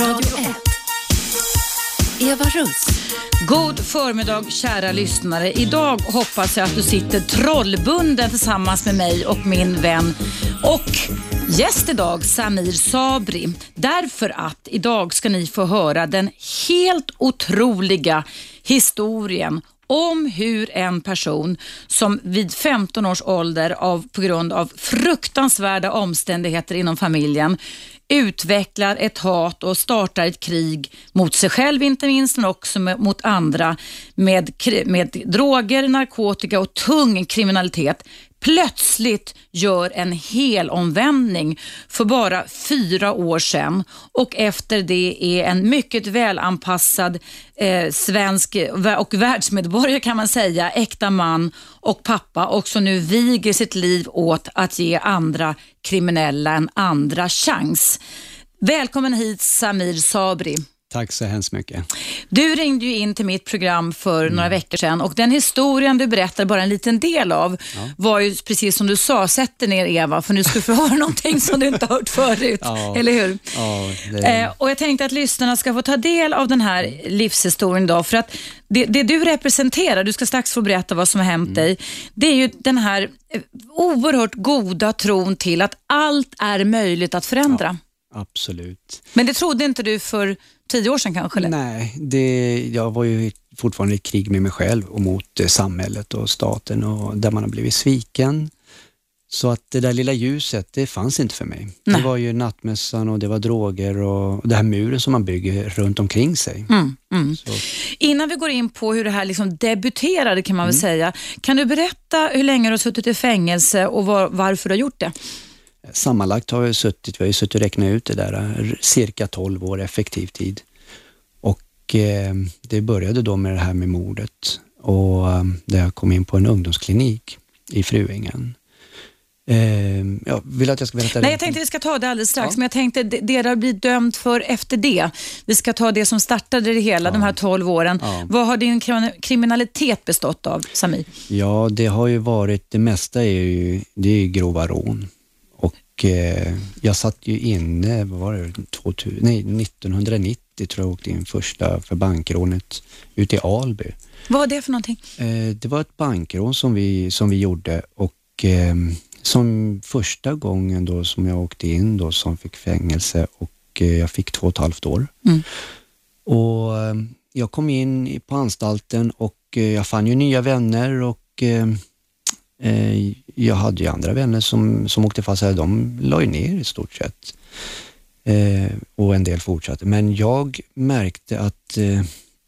Radio 1. Eva Russ. God förmiddag kära lyssnare. Idag hoppas jag att du sitter trollbunden tillsammans med mig och min vän och gäst idag Samir Sabri. Därför att idag ska ni få höra den helt otroliga historien om hur en person som vid 15 års ålder av, på grund av fruktansvärda omständigheter inom familjen utvecklar ett hat och startar ett krig mot sig själv inte minst, men också mot andra med, med droger, narkotika och tung kriminalitet plötsligt gör en hel omvändning för bara fyra år sedan och efter det är en mycket välanpassad eh, svensk och världsmedborgare kan man säga, äkta man och pappa och som nu viger sitt liv åt att ge andra kriminella en andra chans. Välkommen hit Samir Sabri. Tack så hemskt mycket. Du ringde ju in till mitt program för mm. några veckor sedan och den historien du berättar bara en liten del av ja. var ju precis som du sa, sätt dig ner Eva för nu ska du få höra någonting som du inte har hört förut. Ja. Eller hur? Ja, det... eh, och Jag tänkte att lyssnarna ska få ta del av den här livshistorien idag för att det, det, du representerar, du ska strax få berätta vad som har hänt mm. dig, det är ju den här eh, oerhört goda tron till att allt är möjligt att förändra. Absolut. Men det trodde inte du för tio år sedan kanske? Eller? Nej, det, jag var ju fortfarande i krig med mig själv och mot eh, samhället och staten och där man har blivit sviken. Så att det där lilla ljuset, det fanns inte för mig. Nej. Det var ju nattmässan och det var droger och det här muren som man bygger runt omkring sig. Mm, mm. Innan vi går in på hur det här liksom debuterade kan man väl mm. säga, kan du berätta hur länge du har suttit i fängelse och var, varför du har gjort det? Sammanlagt har jag suttit, vi har ju suttit och räknat ut det där, cirka 12 år effektiv tid. Och eh, det började då med det här med mordet och eh, där jag kom in på en ungdomsklinik i Fruängen. Eh, ja, vill att jag ska berätta? Nej, jag tänkte vi ska ta det alldeles strax, ja. men jag tänkte det, det har blivit dömt för efter det. Vi ska ta det som startade det hela, ja. de här 12 åren. Ja. Vad har din kriminalitet bestått av, Sami? Ja, det har ju varit, det mesta är ju, det är grova rån. Eh, jag satt ju inne, vad var det, 2000, nej, 1990 tror jag åkte in första för bankrånet ute i Alby. Vad var det för någonting? Eh, det var ett bankrån som vi, som vi gjorde och eh, som första gången då som jag åkte in då som fick fängelse och jag fick två och ett halvt år. Mm. Och jag kom in på anstalten och jag fann ju nya vänner och Eh, jag hade ju andra vänner som, som åkte fast här, de la ju ner i stort sett. Eh, och en del fortsatte. Men jag märkte att eh,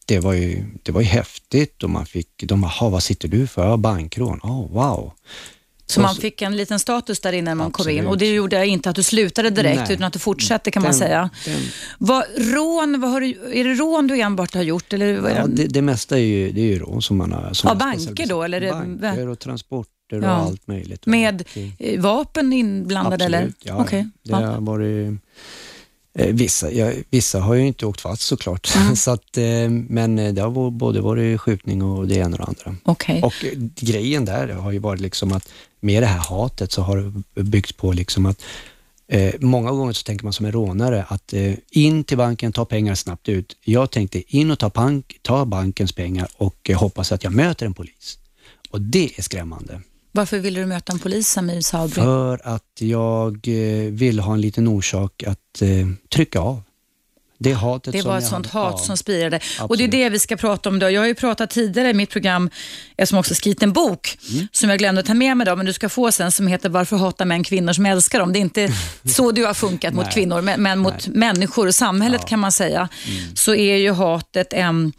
det var ju, det var ju häftigt och man fick, de jaha, vad sitter du för? Ja, bankrån. Oh, wow. Så man fick en liten status där inne när man Absolut. kom in och det gjorde inte att du slutade direkt Nej. utan att du fortsatte kan den, man säga. Den. Vad, rån, vad har du, är det rån du enbart har gjort? Eller ja, det, det mesta är ju, det är ju rån som man har. Som ja, banker då? Eller banker och transport och ja. allt möjligt. Med okay. vapen inblandade Absolut, eller? ja. Okay. Det har varit eh, Vissa, ja, vissa har ju inte åkt fast såklart, mm. så att, eh, men det har både varit skjutning och det ena och det andra. Okay. Och grejen där har ju varit liksom att med det här hatet så har det byggts på liksom att eh, många gånger så tänker man som en rånare att eh, in till banken, ta pengar snabbt ut. Jag tänkte in och ta, bank, ta bankens pengar och eh, hoppas att jag möter en polis. Och det är skrämmande. Varför ville du möta en polis, Samir Sabri? För att jag eh, vill ha en liten orsak att eh, trycka av. Det, hatet det var ett sånt hat som spirade. Absolut. Och det är det vi ska prata om idag. Jag har ju pratat tidigare i mitt program, som också skrivit en bok, mm. som jag glömde ta med mig idag, men du ska få sen, som heter Varför hatar män kvinnor som älskar dem? Det är inte så du har funkat mot kvinnor, men, men mot människor och samhället ja. kan man säga, mm. så är ju hatet en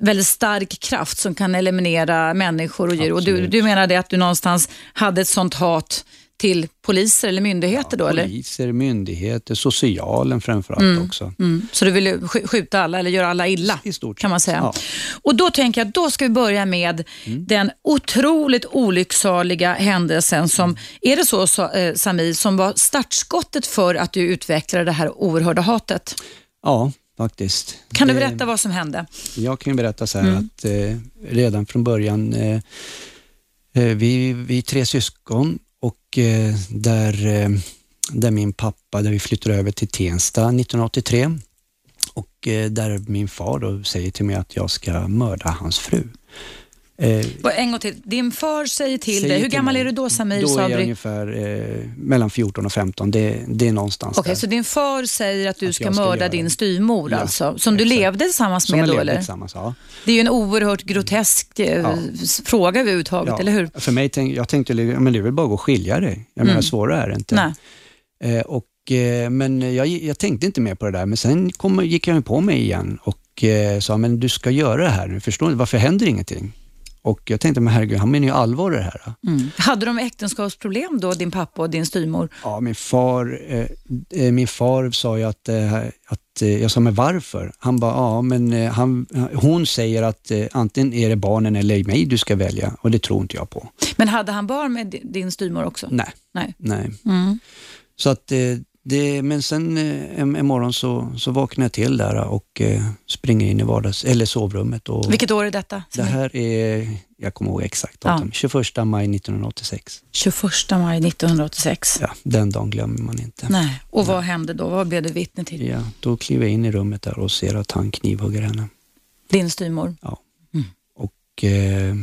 väldigt stark kraft som kan eliminera människor och djur. Absolut. Och du, du menar det att du någonstans hade ett sånt hat till poliser eller myndigheter? Ja, då, poliser, eller? myndigheter, socialen framförallt mm, också. Mm. Så du vill skjuta alla eller göra alla illa? I stort kan man säga. Ja. Och Då tänker jag då ska vi börja med mm. den otroligt olycksaliga händelsen som, mm. är det så eh, Sami, som var startskottet för att du utvecklade det här oerhörda hatet? Ja, faktiskt. Kan du berätta vad som hände? Jag kan berätta så här mm. att eh, redan från början, eh, eh vi, vi tre syskon Eh, där, eh, där min pappa, där vi flyttade över till Tensta 1983. Och eh, där min far då säger till mig att jag ska mörda hans fru. Eh, en gång till. Din far säger till säger dig. Hur gammal mig- är du då Samir Då är jag ungefär eh, mellan 14 och 15. Det, det är någonstans Okej, där. så din far säger att du Att ska ska mörda din styvmor Ja, alltså, som du exakt. levde tillsammans Som med då levde eller? tillsammans, ja. Det är ju en oerhört grotesk eh, Ja. fråga överhuvudtaget, ja. eller hur? För mig, tänk, jag tänkte, men det är väl bara att gå och skilja dig. Jag menar, Mm. svårare är det inte. Nej. Eh, och, eh, men jag, jag tänkte inte mer på det där, men sen kom, gick jag på mig igen och eh, sa, men du ska göra det här nu, förstår du? Varför händer ingenting? Och jag tänkte, men herregud, han menar ju allvar i det här. Mm. Hade de äktenskapsproblem då, din pappa och din styvmor? Ja, min far, eh, eh, min far sa ju att, eh, att eh, jag sa, men varför? Han bara, ja, men eh, han, hon säger att eh, antingen är det barnen eller mig du ska välja och det tror inte jag på. Men hade han barn med di- din styvmor också? Nej, Nej. nej. Mm. Så att det, men sen eh, en, en morgon så, så vaknar jag till där och eh, springer in i vardags, eller sovrummet. Och Vilket år är detta? det här är, jag kommer ihåg exakt datum, 21 maj 1986. 21 maj 1986. Ja, den dagen glömmer man inte. Nej. Och vad hände då? Vad blev du vittne till? Ja, då kliver jag in i rummet där och ser att han knivhugger henne. Din styvmor? Och, eh,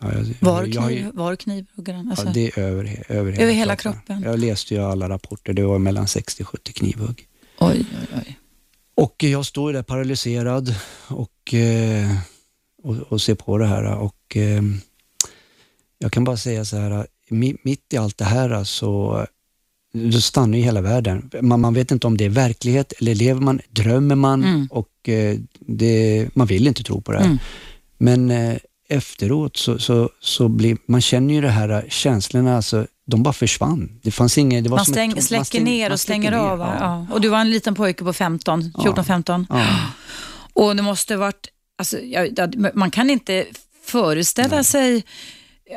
ja, jag, Var, jag, jag, kniv, var knivhuggaren? Alltså, ja, det är över, över, Över hela kroppen? Jag läste ju alla rapporter, det var mellan 60-70 knivhugg. Oj, oj, oj. Och jag står där paralyserad och, eh, och, och ser på det här och eh, jag kan bara säga så här, mi- mitt i allt det här så då stannar ju hela världen. Man, man vet inte om det är verklighet eller lever man, drömmer man Mm. och eh, det, man vill inte tro på det här. Mm. Men efteråt så, så, så blir, man känner ju det här känslorna, alltså, de bara försvann. Det fanns inget, det var Man som ett stäng, tom- släcker ner man och stänger släcker ner, av. va? Ja. Och du var en liten pojke på 15, Ja. 14-15. Ja. Och det måste varit, alltså, man kan inte föreställa sig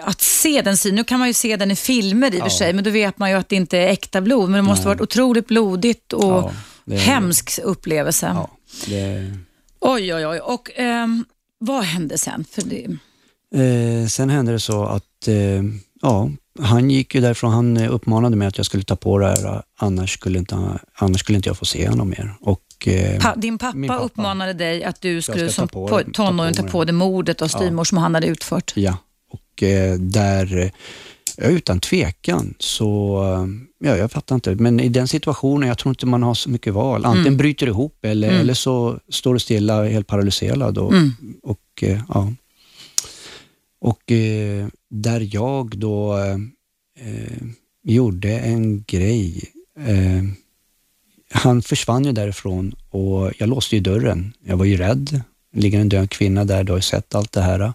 att se den sidan. Nu kan man ju se den i filmer i och för Ja. sig, men då vet man ju att det inte är äkta blod. Men det måste Nej. varit otroligt blodigt och Ja, det- hemsk upplevelse. Ja, det, Oj, oj, oj. Och ehm, vad hände sen? För det, Eh, sen hände det så att eh, ja, han gick ju därifrån. Han eh, uppmanade mig att jag skulle ta på det här, annars skulle inte, annars skulle inte jag få se honom mer. Och, eh, pa, din pappa, pappa. uppmanade dig att du skulle som ta på på, det- ta tonåring på ta på det. dig mordet av Ja. styvmor som han hade utfört. Ja, och eh, där, eh, ja, utan tvekan så, eh, ja jag fattar inte, men i den situationen, jag tror inte man har så mycket val. Antingen Mm. bryter det ihop eller, Mm. eller så står du stilla, helt paralyserad. Och, Mm. och eh, ja. Och eh, där jag då eh, eh, gjorde en grej. Eh, han försvann ju därifrån och jag låste ju dörren. Jag var ju rädd. Det ligger en död kvinna där, du har ju sett allt det här.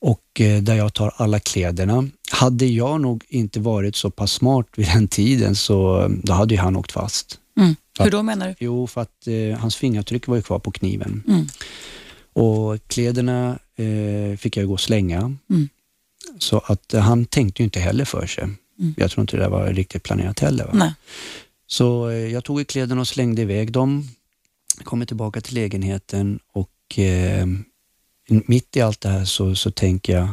Och eh, där jag tar alla kläderna. Hade jag nog inte varit så pass smart vid den tiden så eh, då hade han åkt fast. Mm. Hur då menar du? Jo, för att eh, hans fingeravtryck var ju kvar på kniven. Mm. Och kläderna eh, fick jag gå och slänga. Mm. Så att eh, han tänkte ju inte heller för sig. Mm. Jag tror inte det var riktigt planerat heller. Va? Nej. Så eh, jag tog i kläderna och slängde iväg dem. Kommer tillbaka till lägenheten och mitt i allt det här så, så tänker jag,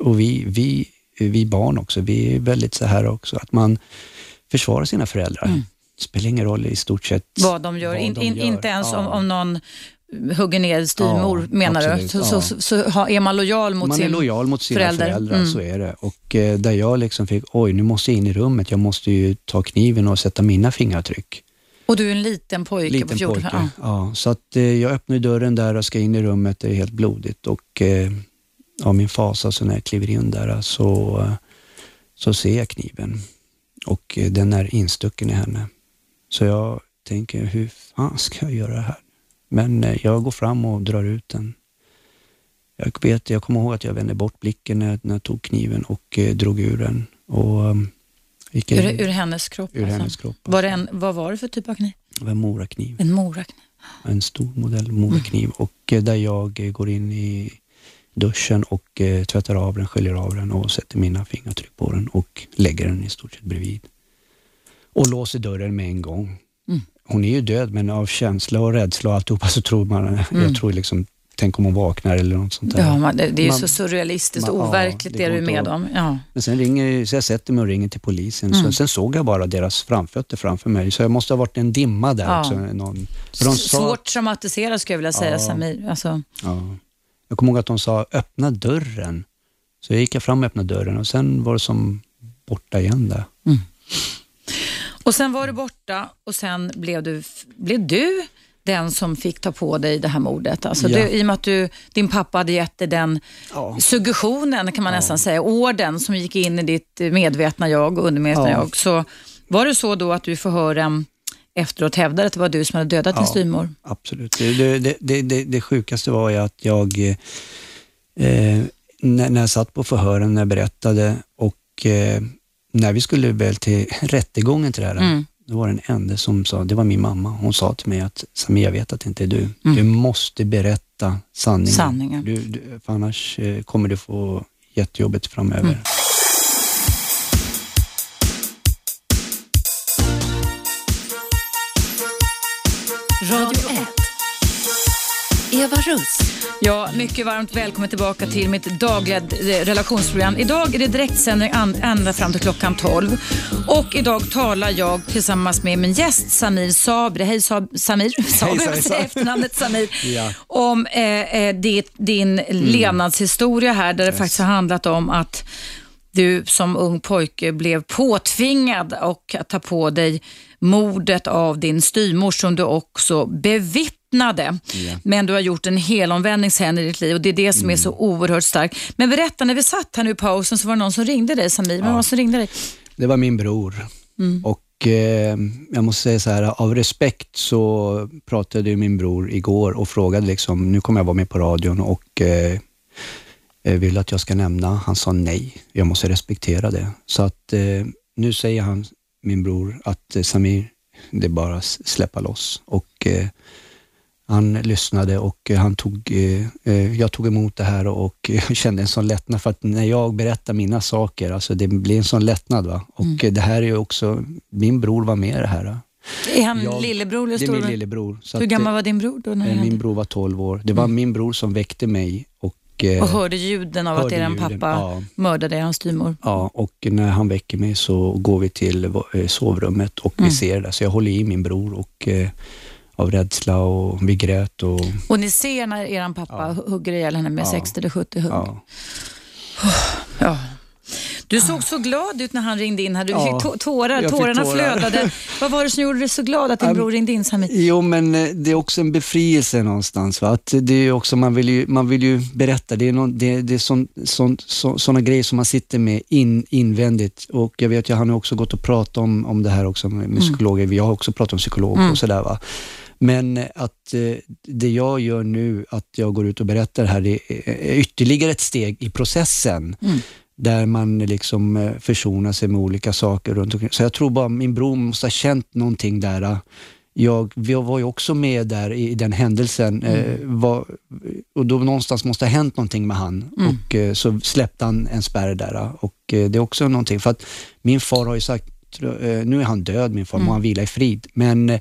och vi, vi, vi barn också, vi är väldigt så här också, att man försvarar sina föräldrar. Mm. spelar ingen roll i stort sett Vad de gör. vad in, de gör. Inte ens Ja. om, om någon hugger ner styvmor, Ja, menar absolut, du? Så, ja. så, så, har- är man lojal mot man sin... är lojal mot sina förälder. föräldrar, Mm. så är det. Och eh, där jag liksom fick, oj nu måste jag in i rummet, jag måste ju ta kniven och sätta mina fingeravtryck. Och du är en liten pojke på Liten 14 pojke. ja. Ja, så att eh, jag öppnar dörren där och ska in i rummet, det är helt blodigt och eh, av min fasa så när jag kliver in där så, så ser jag kniven och eh, den är instucken i henne. Så jag tänker, hur fan ska jag göra det här? Men eh, jag går fram och drar ut den. Jag, vet, jag kommer ihåg att jag vände bort blicken när när jag tog kniven och eh, drog ur den. Och, eh, gick Ur, ur hennes kropp. ur alltså. hennes kropp. Var det en, vad var det för typ av kniv? Det var en morakniv. En morakniv. en stor modell morakniv och eh, där jag eh, går in i duschen och eh, tvättar av den, sköljer av den och sätter mina fingeravtryck på den och lägger den i stort sett bredvid. Och låser dörren med en gång. Mm. Hon är ju död men av känsla och rädsla och alltihopa så tror man, Mm. jag tror liksom, tänk om hon vaknar eller något sånt där. Ja, man, det, det är ju Man- så surrealistiskt och man- ja, overkligt det det, du är med om. Ja. Men sen ringer, så jag sätter mig och ringer till polisen. Mm. Så, sen såg jag bara deras framfötter framför mig, så jag måste ha varit en dimma där Ja. också. Någon, för de sa, Svårt traumatiserad skulle jag vilja säga, Ja. Samir. Alltså, Ja. Jag kommer ihåg att de sa öppna dörren. Så jag gick jag fram och öppnade dörren och sen var det som borta igen där. och sen var du borta och sen blev du, blev du den som fick ta på dig det här mordet. Alltså Ja. du, I och med att du, din pappa hade gett dig den Ja. suggestionen, kan man nästan säga, orden som gick in i ditt medvetna jag och undermedvetna Ja. jag. Så var det så då att du i förhören efteråt hävdade att det var du som hade dödat din Ja. styvmor? Absolut. Det, det, det, det, det, det sjukaste var ju att jag, eh, eh, när, när jag satt på förhören, när jag berättade och eh, när vi skulle väl till rättegången till det här, Mm. Då var det en enda som sa, det var min mamma, hon sa till mig att Samir, jag vet att det inte är du. Mm. Du måste berätta sanningen. Sanningen. Du, du, för annars eh, kommer du få jättejobbet framöver. Mm. Eva Russ. Ja, mycket varmt välkommen tillbaka till mitt dagliga eh, relationsprogram. Idag är det direktsändning ända fram till klockan 12. Och idag talar jag tillsammans med min gäst Samir Sabri. Hej Sab- Samir, Sabri, efternamnet Samir. Ja. Om eh, eh, ditt, din levnadshistoria här där det faktiskt har handlat om att du som ung pojke blev påtvingad och att ta på dig mordet av din styvmor som du också bevittnade. Ja. Men du har gjort en helomvändning sen i ditt liv och det är det som är så oerhört starkt. Men berätta, när vi satt här nu i pausen så var det någon som ringde dig Samir. Var det som ringde dig? Det var min bror. Och eh, jag måste säga så här, av respekt så pratade ju min bror igår och frågade liksom, nu kommer jag vara med på radion och eh, eh, vill att jag ska nämna. Han sa nej, jag måste respektera det. Så att eh, nu säger han, min bror, att Samir, det är bara att släppa loss. Och eh, han lyssnade och eh, han tog, eh, eh, jag tog emot det här och jag kände en sån lättnad för att när jag berättar mina saker, alltså det blir en sån lättnad. Va? Och eh, det här är ju också, min bror var med i det här. Är han Jag- lillebror eller Det är min lillebror. Så Hur att, gammal var din bror då? När eh? Min bror var 12 år. Det var min bror som väckte mig och, eh, Och hörde ljuden av att hörde er ljuden, pappa ja. mördade er styvmor. Ja, och när han väcker mig så går vi till eh, sovrummet och Mm. vi ser det. Så jag håller i min bror och eh, av rädsla och vi grät och Och ni ser när er pappa hugger ihjäl henne med Ja. 60 eller 70 hugg. ja. Ja. Du såg så glad ut när han ringde in. här. Du Ja, fick tå- tårar, fick tårarna tårar. flödade. Vad var det som gjorde dig så glad att din Um, bror ringde in Samir? Jo, men eh, det är också en befrielse någonstans. Va? Att det är också, man, vill ju, man vill ju berätta, det är, någon, det, det är sån, sån, så, såna grejer som man sitter med in, invändigt. Och jag vet ju, han har också gått och pratat om, om det här också med, med psykologer. Vi har också pratat om psykologer och sådär. Men att eh, det jag gör nu, att jag går ut och berättar här, det är ytterligare ett steg i processen. Där man liksom eh, försonar sig med olika saker runt omkring. Så jag tror bara min bror måste ha känt någonting där. Jag, vi var ju också med där i, den händelsen. Eh, var, och då någonstans måste ha hänt någonting med han. Och eh, så släppte han en spärr där. Och det är också någonting. För att min far har ju sagt, nu är han död min far, må han vila i frid. Men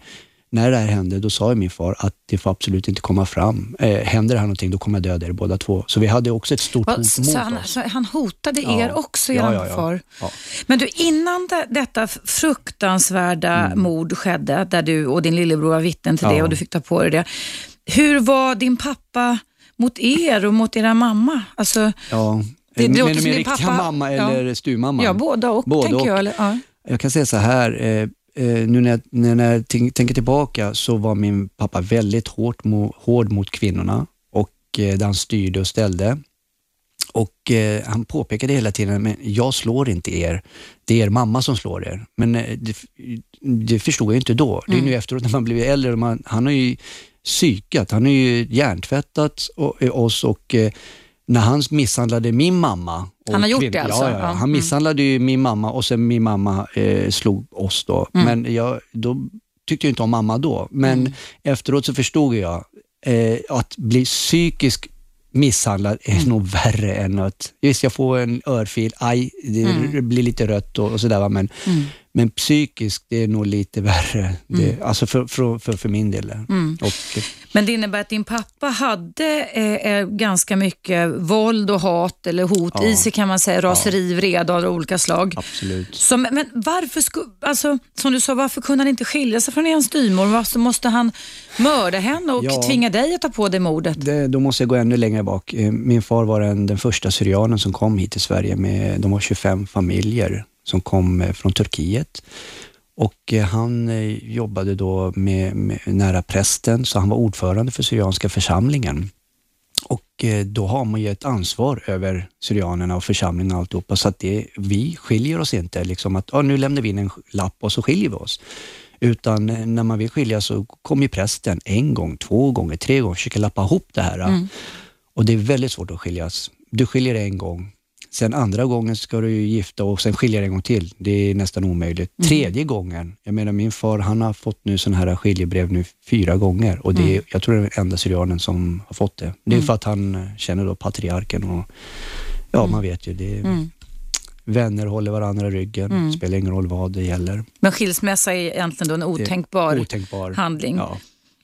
när det här hände, då sa min far att det får absolut inte komma fram. Eh, händer det här någonting, då kommer jag döda er båda två. Så vi hade också ett stort Va, hot så, mot han, oss. så han hotade Ja. er också, Ja, er ja, ja. far? Ja. Men du, innan det, detta fruktansvärda Mm. mord skedde, där du och din lillebror var vittnen till det Ja. och du fick ta på dig det. Hur var din pappa mot er och mot era mamma? Alltså, Ja. Det- det Men med din riktiga pappa- mamma ja. eller styrmamma? ja, båda och, Både tänker och. jag. Eller, ja. Jag kan säga så här, eh, eh, nu när jag, när jag tänk, tänker tillbaka så var min pappa väldigt hårt mo, hård mot kvinnorna och eh, där han styrde och ställde. Och eh, Han påpekade hela tiden, men jag slår inte er, det är er mamma som slår er. Men eh, det, det förstod jag inte då. Det är nu efteråt när man blir äldre, man, han har ju psykat, han har ju hjärntvättat eh, oss och eh, när han misshandlade min mamma. Han har gjort kvinn- det alltså? Ja, ja, Ja. Han Mm. misshandlade ju min mamma och sen min mamma eh, slog oss då. Mm. Men jag, då tyckte jag inte om mamma då. Men Mm. efteråt så förstod jag eh, att bli psykisk misshandlad är Mm. nog värre än att, visst jag får en örfil, aj, det, Mm. blir lite rött och, och sådär men, Men psykiskt, det är nog lite värre. Det, Mm. Alltså för, för, för, för min del. Och, Men det innebär att din pappa hade eh, eh, ganska mycket våld och hat eller hot Ja. i sig kan man säga, raseri, vrede av olika slag. absolut. Så, men varför, sku, alltså, som du sa, varför kunde han inte skilja sig från en styvmor? Varför måste han mörda henne och Ja. tvinga dig att ta på dig mordet? Det, då måste jag gå ännu längre bak. Eh, Min far var den, den första syrianen som kom hit till Sverige. Med, de var 25 familjer som kom eh, från Turkiet. Och eh, han eh, jobbade då med, med, nära prästen, så han var ordförande för Syrianska församlingen. Och då har man ju ett ansvar över syrianerna och församlingen och alltihopa. Så att det, vi skiljer oss inte. Liksom att ah, nu lämnar vi in en lapp och så skiljer vi oss. Utan när man vill skilja så kommer prästen en gång, två gånger, tre gånger, försöker lappa ihop det här. Och det är väldigt svårt att skiljas. Du skiljer en gång, sen andra gången ska du ju gifta och sen skiljer en gång till. Det är nästan omöjligt. Tredje gången, jag menar min far han har fått nu sådana här skiljebrev nu fyra gånger och det är, jag tror det är den enda syrianen som har fått det. Det är för att han eh, känner då patriarken och ja, man vet ju. Det är, Vänner håller varandra i ryggen, spelar ingen roll vad det gäller. Men skilsmässa är egentligen då en otänkbar Otänkbar. handling. Ja.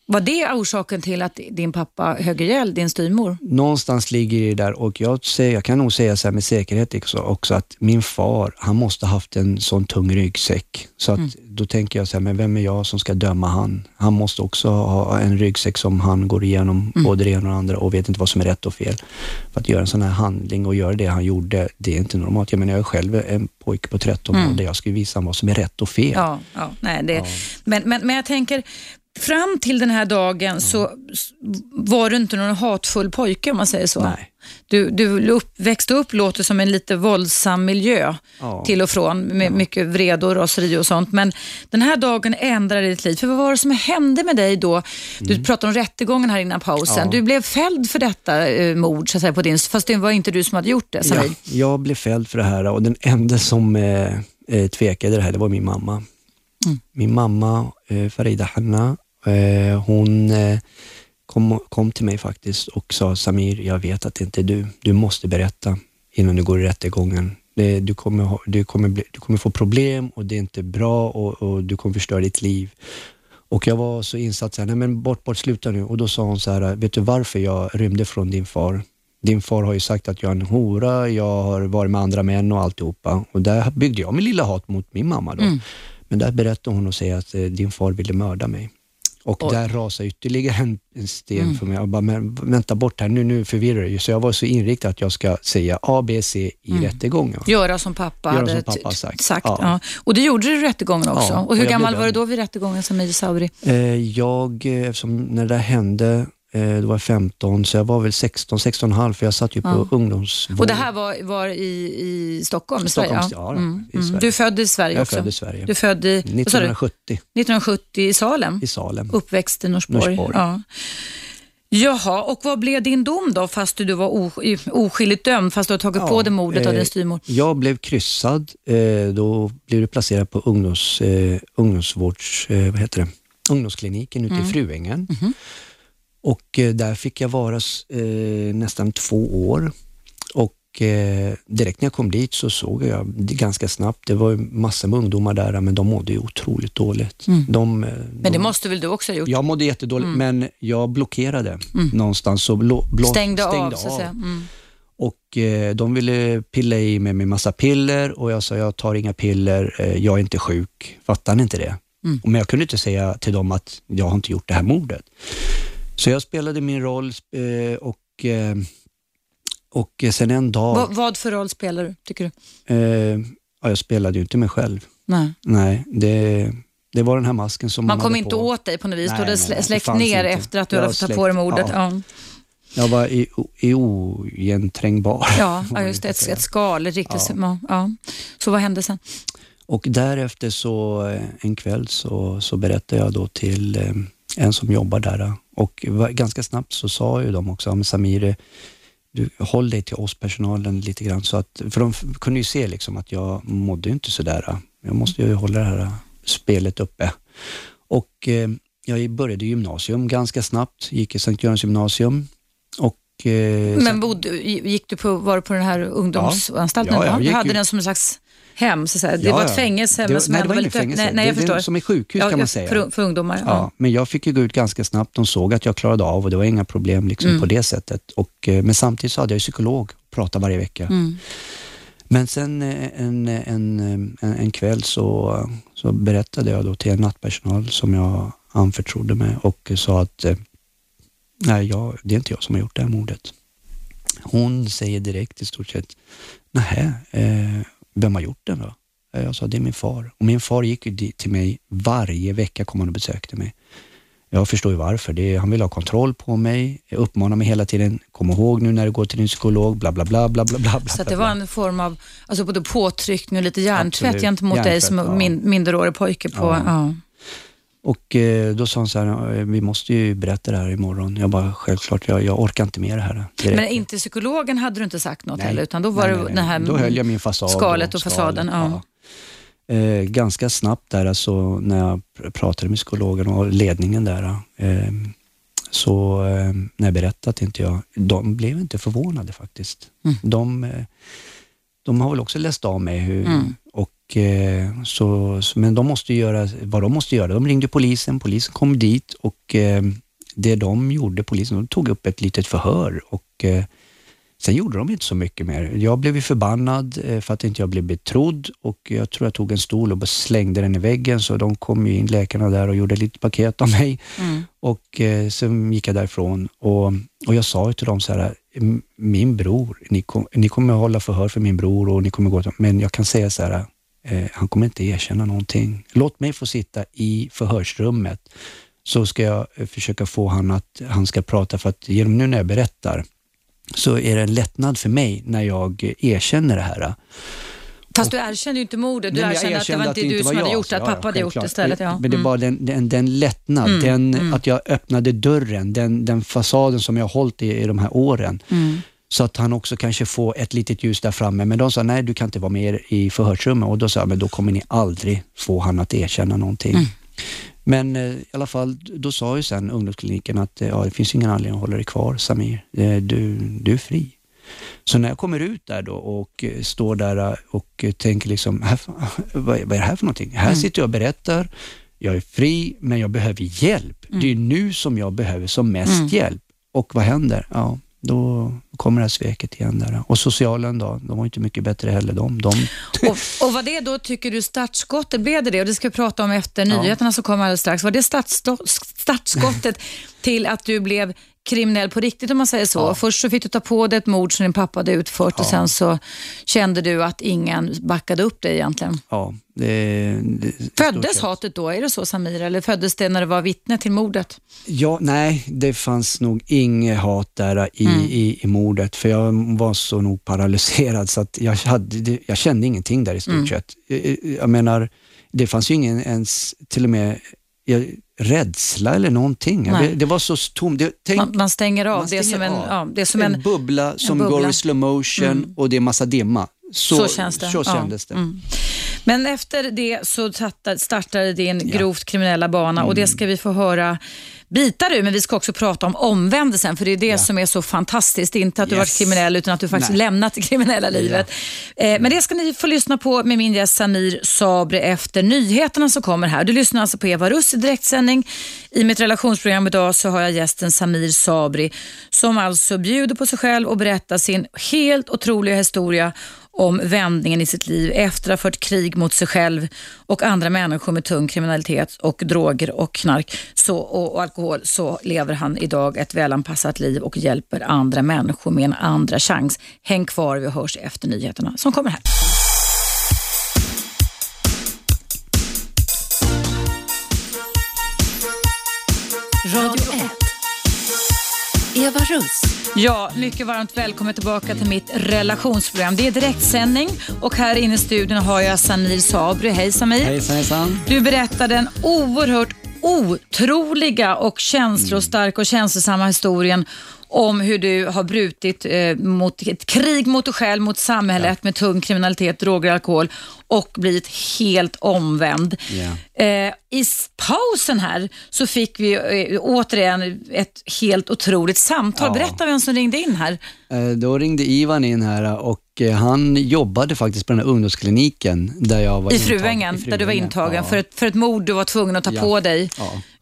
Var det orsaken till att din pappa högg ihjäl din styvmor? någonstans ligger det där och jag, säger, jag kan nog säga så med säkerhet också, också att min far, han måste ha haft en sån tung ryggsäck. Så att då tänker jag så här, men vem är jag som ska döma han? Han måste också ha en ryggsäck som han går igenom både det ena och det andra och vet inte vad som är rätt och fel. För att göra en sån här handling och göra det han gjorde, det är inte normalt. Jag menar, jag är själv en pojke på 13 år där jag skulle visa vad som är rätt och fel. Ja, ja, nej, det, Men, men, men jag tänker, fram till den här dagen så s- var du inte någon hatfull pojke om man säger så. Nej. Du, du upp, växte upp, låter som en lite våldsam miljö Ja. till och från med mycket vrede och raseri och sånt. Men den här dagen ändrade ditt liv. För vad var det som hände med dig då? Du pratade om rättegången här innan pausen. Mm. Ja. Du blev fälld för detta eh, mord, så att säga, på din, fast det var inte du som hade gjort det, Ja, Samir. jag blev fälld för det här och den enda som eh, eh, tvekade det här, det var min mamma. Min mamma, eh, Farida Hanna, hon eh, kom, kom till mig faktiskt och sa Samir, jag vet att det inte är du. Du måste berätta innan du går i rättegången. Det, du, kommer, ha- du, kommer bli, du kommer få problem och det är inte bra och, och du kommer förstöra ditt liv. Och jag var så insatt, så här, nej men bort, bort, sluta nu. Och då sa hon så här, vet du varför jag rymde från din far? Din far har ju sagt att jag är en hora, jag har varit med andra män och alltihopa. Och där byggde jag min lilla hat mot min mamma då. Men där berättade hon och säger att eh, din far ville mörda mig. Och Oj. där rasade ytterligare en, en sten för mig. Jag bara, men vänta bort här, nu, nu förvirrar du. Så jag var så inriktad att jag ska säga A, B, C i rättegången. Göra som pappa Göra hade som pappa sagt. sagt Ja. ja. Och det gjorde du i rättegången också. Ja, och och hur jag gammal var du då vid rättegången, Samir Sauri? Eh, jag, eh, eftersom när det där hände, då var jag 15, så jag var väl 16, 16 och halv, för jag satt ju på ungdomsvård. Och det här var, var i, i Stockholm, i Sverige? Stockholms- ja, Mm, i mm. Sverige. Du är född i Sverige Jag också? född i Sverige. Du född i, vad sa du? 1970 1970 i Salem? i Salem. Uppväxt i Norsborg. Norsborg. Ja. Jaha, och vad blev din dom då fast du var oskyldigt dömd fast du har tagit på dig mordet av eh, din styvmor? Jag blev kryssad. Eh, då blev du placerad på ungdoms, eh, ungdomsvårds... Eh, vad heter det? Ungdomskliniken ute Mm. i Fruängen. Mhm. Och eh, där fick jag vara eh, nästan två år. Och eh, direkt när jag kom dit så såg jag ganska snabbt, det var massor med ungdomar där, men de mådde ju otroligt dåligt. De, eh, Mm. Men det de, måste väl du också ha gjort? jag mådde jättedåligt, men jag blockerade någonstans. Så blå, blå, Mm. Stängde, av, så att säga. Mm. och eh, de ville pilla i mig med massa piller och jag sa, jag tar inga piller, eh, jag är inte sjuk. Fattar ni inte det? Mm. Men jag kunde inte säga till dem att jag har inte gjort det här mordet. Så jag spelade min roll eh, och, eh, och sen en dag, Vad, vad för roll spelar du, tycker du? eh, ja, jag spelade ju inte mig själv. Nej. Nej, det, det var den här masken som Man man kom inte på. åt dig på något vis? Nej, du hade nej, släckt ner inte. efter att du Jag hade fått ta på dig mordet? ja. Ja. Jag var i, i oigenträngbbar. Ja, ja just det. Ett, ett skal, ett riktigt... Ja. Ja. Så vad hände sen? Och därefter så eh, en kväll så, så berättade jag då till eh, en som jobbar där eh, och ganska snabbt så sa ju de också, "Ja, men Samir, eh, du, håll dig till oss personalen lite grann. Så att, för de kunde ju se liksom att jag mådde inte sådär. eh. Jag måste ju hålla det här eh, spelet uppe. Och eh, jag började gymnasium ganska snabbt, gick i Sankt Görans gymnasium och eh, Men bodde, gick du på, var du på den här ungdomsanstalten? Ja, ja, jag gick hade den som en slags hem, så. Det Ja, var ett ja. fängelse, Det men som nej, det var inget fängelse. Nej, nej, jag Det- det är förstår. som ett sjukhus kan man säga. För, för ungdomar, ja. Ja, men jag fick ju gå ut ganska snabbt. De såg att jag klarade av och det var inga problem liksom Mm. på det sättet. Och, eh, men samtidigt så hade jag psykolog, prata varje vecka. Mm. Men sen eh, en, en, en, en kväll så, så berättade jag då till en nattpersonal som jag anförtrodde mig och sa att eh, nej, jag, det är inte jag som har gjort det här mordet. Hon säger direkt i stort sett, nej, eh, vem har gjort den då? Eh, Jag sa, det är min far. Och min far gick ju till mig varje vecka, kom han och besökte mig. Jag förstår ju varför. Är, han vill ha kontroll på mig, uppmanar mig hela tiden, kom ihåg nu när du går till din psykolog, bla bla bla bla bla bla. Så det var en form av alltså både påtryckning och lite hjärntvätt gentemot dig som ja. min, minderårig pojke. På, Ja. ja. Och eh, då sa han så här, "Eh, vi måste ju berätta det här imorgon. Jag bara, självklart, jag, jag orkar inte med det här. Det Men räcker." inte psykologen hade du inte sagt något Nej. heller, utan då var Nej, det nej, den nej. här Då höll jag min fasad. skalet och fasaden. Ja. ja. Eh, ganska snabbt där, alltså, när jag pr- pratade med psykologen och ledningen där, eh, så eh, när jag berättade inte jag, de blev inte förvånade faktiskt. Mm. De, eh, de har väl också läst av mig hur, Mm. Eh, så, men de måste göra vad de måste göra. De ringde polisen, polisen kom dit och eh, det de gjorde, polisen, de tog upp ett litet förhör och eh, Sen gjorde de inte så mycket mer. Jag blev förbannad för att inte jag blev betrodd och jag tror jag tog en stol och bara slängde den i väggen så de kom ju in, läkarna där och gjorde lite paket av mig Mm. och sen gick jag därifrån och, och jag sa till dem så här, "M- min bror, ni, kom, ni kommer hålla förhör för min bror och ni kommer gå till, men jag kan säga så här, eh, han kommer inte erkänna någonting. Låt mig få sitta i förhörsrummet så ska jag eh, försöka få han att han ska prata för att genom nu när jag berättar så är det en lättnad för mig när jag erkänner det här. Fast du erkände ju inte mordet. Du Nej, jag erkände att det var inte du var som hade jag, gjort det, att ja, pappa hade gjort det istället. Ja. Men det var den, den, den lättnad, Mm, den, mm. att jag öppnade dörren, den, den fasaden som jag har hållit i, i de här åren. Mm. Så att han också kanske får ett litet ljus där framme. Men de sa, nej du kan inte vara med i förhörsrummet. Och då sa jag, men då kommer ni aldrig få han att erkänna någonting. Mm. Men eh, i alla fall, då sa ju sen ungdomskliniken att ja, det finns ingen anledning att hålla dig kvar Samir. Eh, Du, du är fri. Så när jag kommer ut där då och eh, står där och tänker liksom, här, vad, är- det här för någonting? Här Mm. sitter jag och berättar, jag är fri men jag behöver hjälp. Det är nu som jag behöver som mest Mm. hjälp. Och vad händer? Ja, då kommer det här sveket igen där. Och socialen då, de var inte mycket bättre heller de. de Och, och vad det då tycker du startskottet, blev det det? Och det ska vi prata om efter Ja. nyheterna som kommer alldeles strax. Var det startskottet till att du blev kriminell på riktigt om man säger så? Ja. Först så fick du ta på dig ett mord som din pappa hade utfört och Ja. sen så kände du att ingen backade upp dig egentligen. ja, det, det, Föddes hatet då? Är det så Samir? Eller föddes det när du var vittne till mordet? Ja, nej, det fanns nog inget hat där i, Mm. i, i mordet, för jag var så nog paralyserad så att jag, hade, jag kände ingenting där i stort Mm. sett. Jag, jag menar, det fanns ju ingen ens, till och med, jag, rädsla eller någonting. Vet- Det var så tomt. Det- Man, man stänger av. man det, är som en, av. ja, det är som en, en... bubbla som bubbla. går i slow motion Mm. och det är massa dimma. Så, Så, känns det. Så Ja. kändes det. Mm. Men efter det så startade din Ja. Mm. grovt kriminella bana och det ska vi få höra bitar ur, men vi ska också prata om omvändelsen, för det är det Ja. som är så fantastiskt. Inte att du Yes. varit kriminell, utan att du faktiskt Nej. lämnat det kriminella livet. Eh, men det ska ni få lyssna på med min gäst Samir Sabri efter nyheterna som kommer här. Du lyssnar alltså på Eva Russ i direktsändning. I mitt relationsprogram idag så har jag gästen Samir Sabri som alltså bjuder på sig själv och berättar sin helt otroliga historia om vändningen i sitt liv efter att ha fört krig mot sig själv och andra människor med tung kriminalitet och droger och knark så, och, och alkohol så lever han idag ett välanpassat liv och hjälper andra människor med en andra chans. Häng kvar, vi hörs efter nyheterna som kommer här. Radio 1. Eva Russ. Ja, mycket varmt välkommen tillbaka till mitt relationsprogram. Det är direktsändning och här inne i studion har jag Samir Sabri. Hej Samir. Hejsan, hejsan. Du berättade en oerhört otroliga och känslostarka och känslosamma historien om hur du har brutit eh, mot ett krig mot dig själv, mot samhället med tung kriminalitet, droger och alkohol och blivit helt omvänd. Ja. Eh, I pausen här så fick vi eh, återigen ett helt otroligt samtal. Ja. Berätta vem som ringde in här. Eh, Då ringde Ivan in här och eh, han jobbade faktiskt på den här ungdomskliniken där jag var I. Fruängen, där du var intagen ja. för, ett, för ett mord du var tvungen att ta Ja. på dig.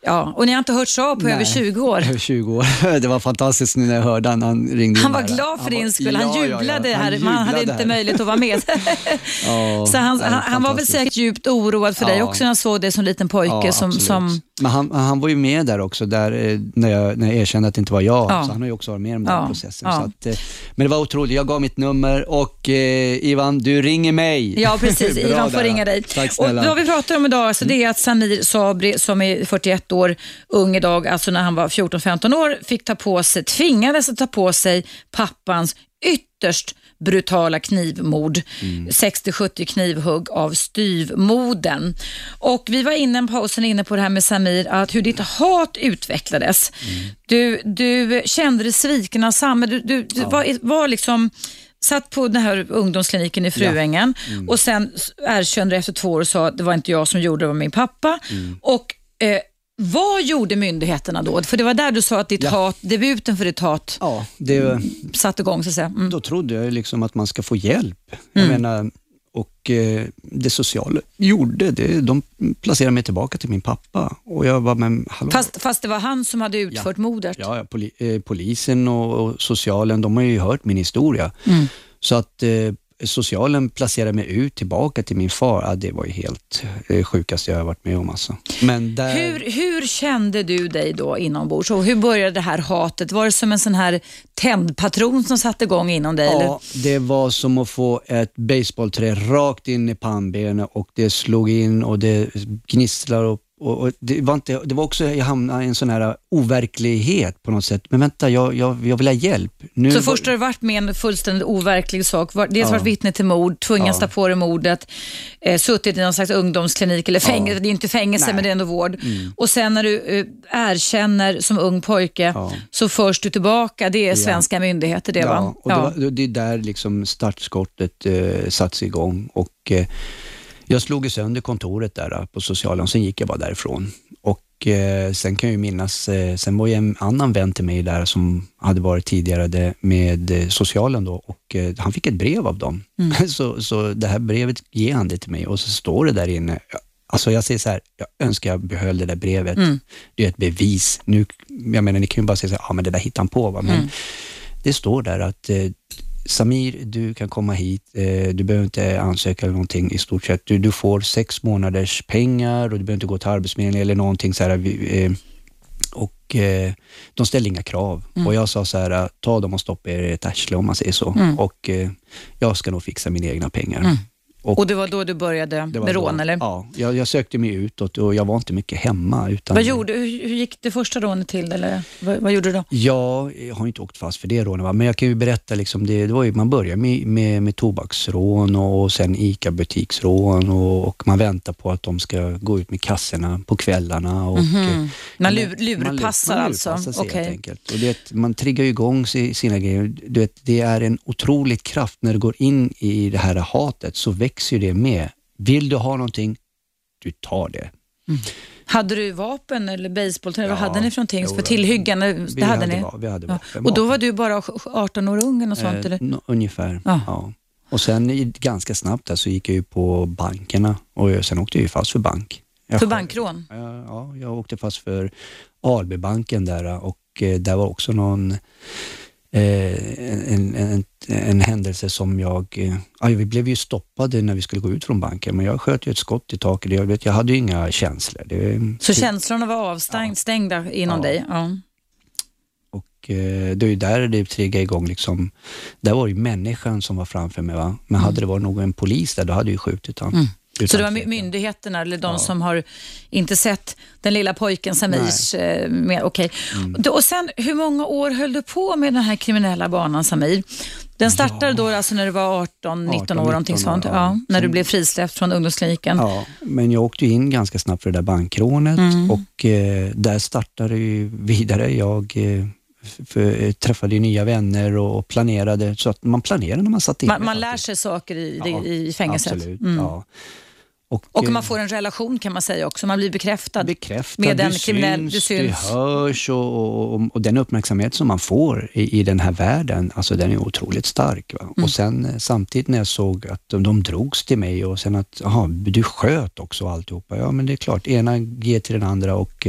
Ja. Ja, och ni har inte hörts av på över Nej, 20 år. Över 20 år. Det var fantastiskt nu när jag hörde han, han ringde Han var här. glad för din skull. Han Ja, ja, ja. jublade Han här, men han hade jublade inte här. möjlighet att vara med. Ja, Så han, han, han var väl säkert djupt oroad för dig Ja. också när han såg dig som liten pojke. Ja, som, absolut. som, Men han, han var ju med där också, där, eh, när, jag, när jag erkände att det inte var jag. Ja. Så han har ju också varit med om den Ja, processen. ja. Så att, eh, men det var otroligt. Jag gav mitt nummer och eh, Ivan, du ringer mig. Ja, precis. Ivan får där. ringa dig. Tack och snälla. Mm. vad vi pratar om idag alltså, det är att Samir Sabri, som är 41 år, ung idag, alltså när han var 14-15 år, fick ta på sig, tvingades att ta på sig pappans ytterst brutala knivmord. Mm. 60-70 knivhugg av styvmoden. Och vi var innan pausen inne på det här med Samir, att hur ditt hat utvecklades. Mm. Du, du kände dig sviken av samhället. Du, du, du var, var liksom satt på den här ungdomskliniken i Fruängen Mm. och sen erkände du efter två år och sa att det var inte jag som gjorde det, det var min pappa. Mm. Och eh, vad gjorde myndigheterna då? För det var där du sa att ditt Ja. hat, debuten för ditt hat Ja, det, satte igång så att säga. Mm. då trodde jag liksom att man ska få hjälp. Jag menar, och eh, det sociala gjorde det. De placerade mig tillbaka till min pappa och jag var men hallå. Fast, fast det var han som hade utfört mordet. Ja, ja poli, eh, polisen och, och socialen, de har ju hört min historia. Mm. Så att eh, socialen placerade mig ut tillbaka till min far, ja, det var ju helt eh, sjukaste jag har varit med om. Alltså. Men där, Hur, hur kände du dig då inombords och hur började det här hatet? Var det som en sån här tändpatron som satte igång inom dig? Eller? Ja, det var som att få ett baseballträ rakt in i pannbenet och det slog in och det gnisslar och, och, och det, var inte, det var också, jag hamnade i en sån här overklighet på något sätt. Men vänta, jag, jag, jag vill ha hjälp. Nu Så var- först har du varit med en fullständigt overklig sak. Dels Ja. varit vittne till mord, tvungen att Ja. ta på dig mordet, eh, suttit i någon slags ungdomsklinik eller fängelse. Det är inte fängelse Nej. Mm. men det är ändå vård. Och sen när du eh, erkänner som ung pojke Ja. så förs du tillbaka. Det är svenska myndigheter det va? Ja, och det, var, det är där liksom startskottet eh, sattes igång. Och, eh, jag slog ju sönder kontoret där eh, på socialen, sen gick jag bara därifrån. Och eh, sen kan jag minnas, eh, sen var ju en annan vän till mig där som hade varit tidigare med eh, socialen då och eh, han fick ett brev av dem. så, så det här brevet ger han det till mig och så står det där inne, Alltså jag säger så här, jag önskar jag behöll det där brevet. Det är ett bevis. Nu, jag menar, ni kan ju bara säga så här, ja men det där hittar han på. Va? Men det står där att eh, Samir, du kan komma hit, eh, du behöver inte ansöka eller någonting i stort sett. Du, du får sex månaders pengar och du behöver inte gå till Arbetsförmedlingen eller någonting så här. Eh, och eh, de ställde inga krav. Och jag sa så här, ta dem och stoppa er i ett arsle om man säger så. Och eh, jag ska nog fixa mina egna pengar. Och det var då du började med då- rån eller? Ja, jag, jag sökte mig utåt och jag var inte mycket hemma. Utan Vad gjorde, hur, hur gick det första rånet till? Eller? Vad, vad gjorde du då? Ja, jag har inte åkt fast för det rånet, va? men jag kan ju berätta, liksom det, det var ju, man börjar med, med, med tobaksrån och sen ICA-butiksrån och, och man väntar på att de ska gå ut med kassorna på kvällarna. Och, eh, Man men- lur, lurpassar man alltså? lurpassar sig Okej. helt enkelt. Och det, man triggar igång si- sina grejer. Du vet, det är en otrolig kraft när du går in i det här hatet så växer ju det med. Vill du ha någonting, du tar det. Hade du vapen eller basebollträ? Vad Ja, hade ni för någonting? jo, för tillhyggen? Det Vi hade, ni? vi hade vapen, Och då var du bara 18 år ung och sånt? Eh, eller? nå- ungefär. Ja. Ja. Och sen ganska snabbt där så gick jag ju på bankerna och sen åkte jag ju fast för bank. Jag För bankrån? Ja, ja, jag åkte fast för Albybanken där och eh, där var också någon eh, en, en, en händelse som jag... eh, Ja, vi blev ju stoppade när vi skulle gå ut från banken, men jag sköt ju ett skott i taket. Jag, vet, jag hade ju inga känslor. Det, Så känslorna var avstängda inom Ja. dig? Ja. Och eh, det är ju där det triggade igång. Liksom. Där var ju människan som var framför mig. Va? Men hade det varit någon polis där, då hade jag ju skjutit honom. Mm. Så det var myndigheterna eller de som har inte sett den lilla pojken Samirs... Eh, med, okay. Mm. och sen, hur många år höll du på med den här kriminella banan Samir? Den startade då alltså när du var 18, 19 år, 18, någonting 19 sånt. år, Ja, ja. när du blev frisläppt från ungdomskliniken. Ja, men jag åkte in ganska snabbt för det där bankrånet Mm. och eh, där startade ju vidare. Jag eh, för, träffade ju nya vänner och planerade, så att man planerade när man satt inne. Man, man lär sig saker i, Ja, i fängelset. Absolut, Mm. ja. Och, Och eh, man får en relation kan man säga också, man blir bekräftad. bekräftad, med den du kriminell- syns, du syns. du hörs och, och, och den uppmärksamhet som man får i, i den här världen, alltså den är otroligt stark. Mm. Och sen eh, samtidigt när jag såg att de, de drogs till mig och sen att, jaha, du sköt också alltihopa. Ja men det är klart, ena ger till den andra och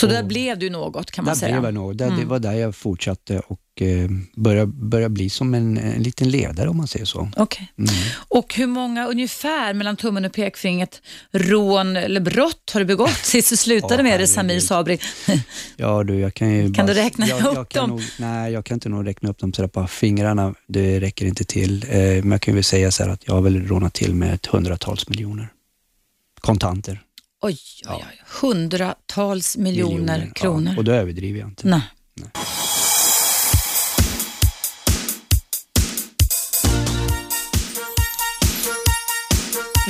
Så och- där blev du något kan man där säga. blev jag nog. Där, Det Mm. var där jag fortsatte och eh, började, började bli som en, en liten ledare om man säger så. Okej. Mm. Och hur många ungefär mellan tummen och pekfingret rån eller brott har du begått sist du slutade Åh, med det. Samir Sabri? Ja du, jag kan ju Kan bara, du räkna jag, upp jag kan dem? Nog, nej, jag kan inte nog räkna upp dem sådär på fingrarna. Det räcker inte till. Eh, men jag kan väl säga så att jag har väl rånat till med ett hundratals miljoner kontanter. Oj, oj, oj. Hundratals miljoner, kronor. Ja, och då överdriver jag inte. Nej.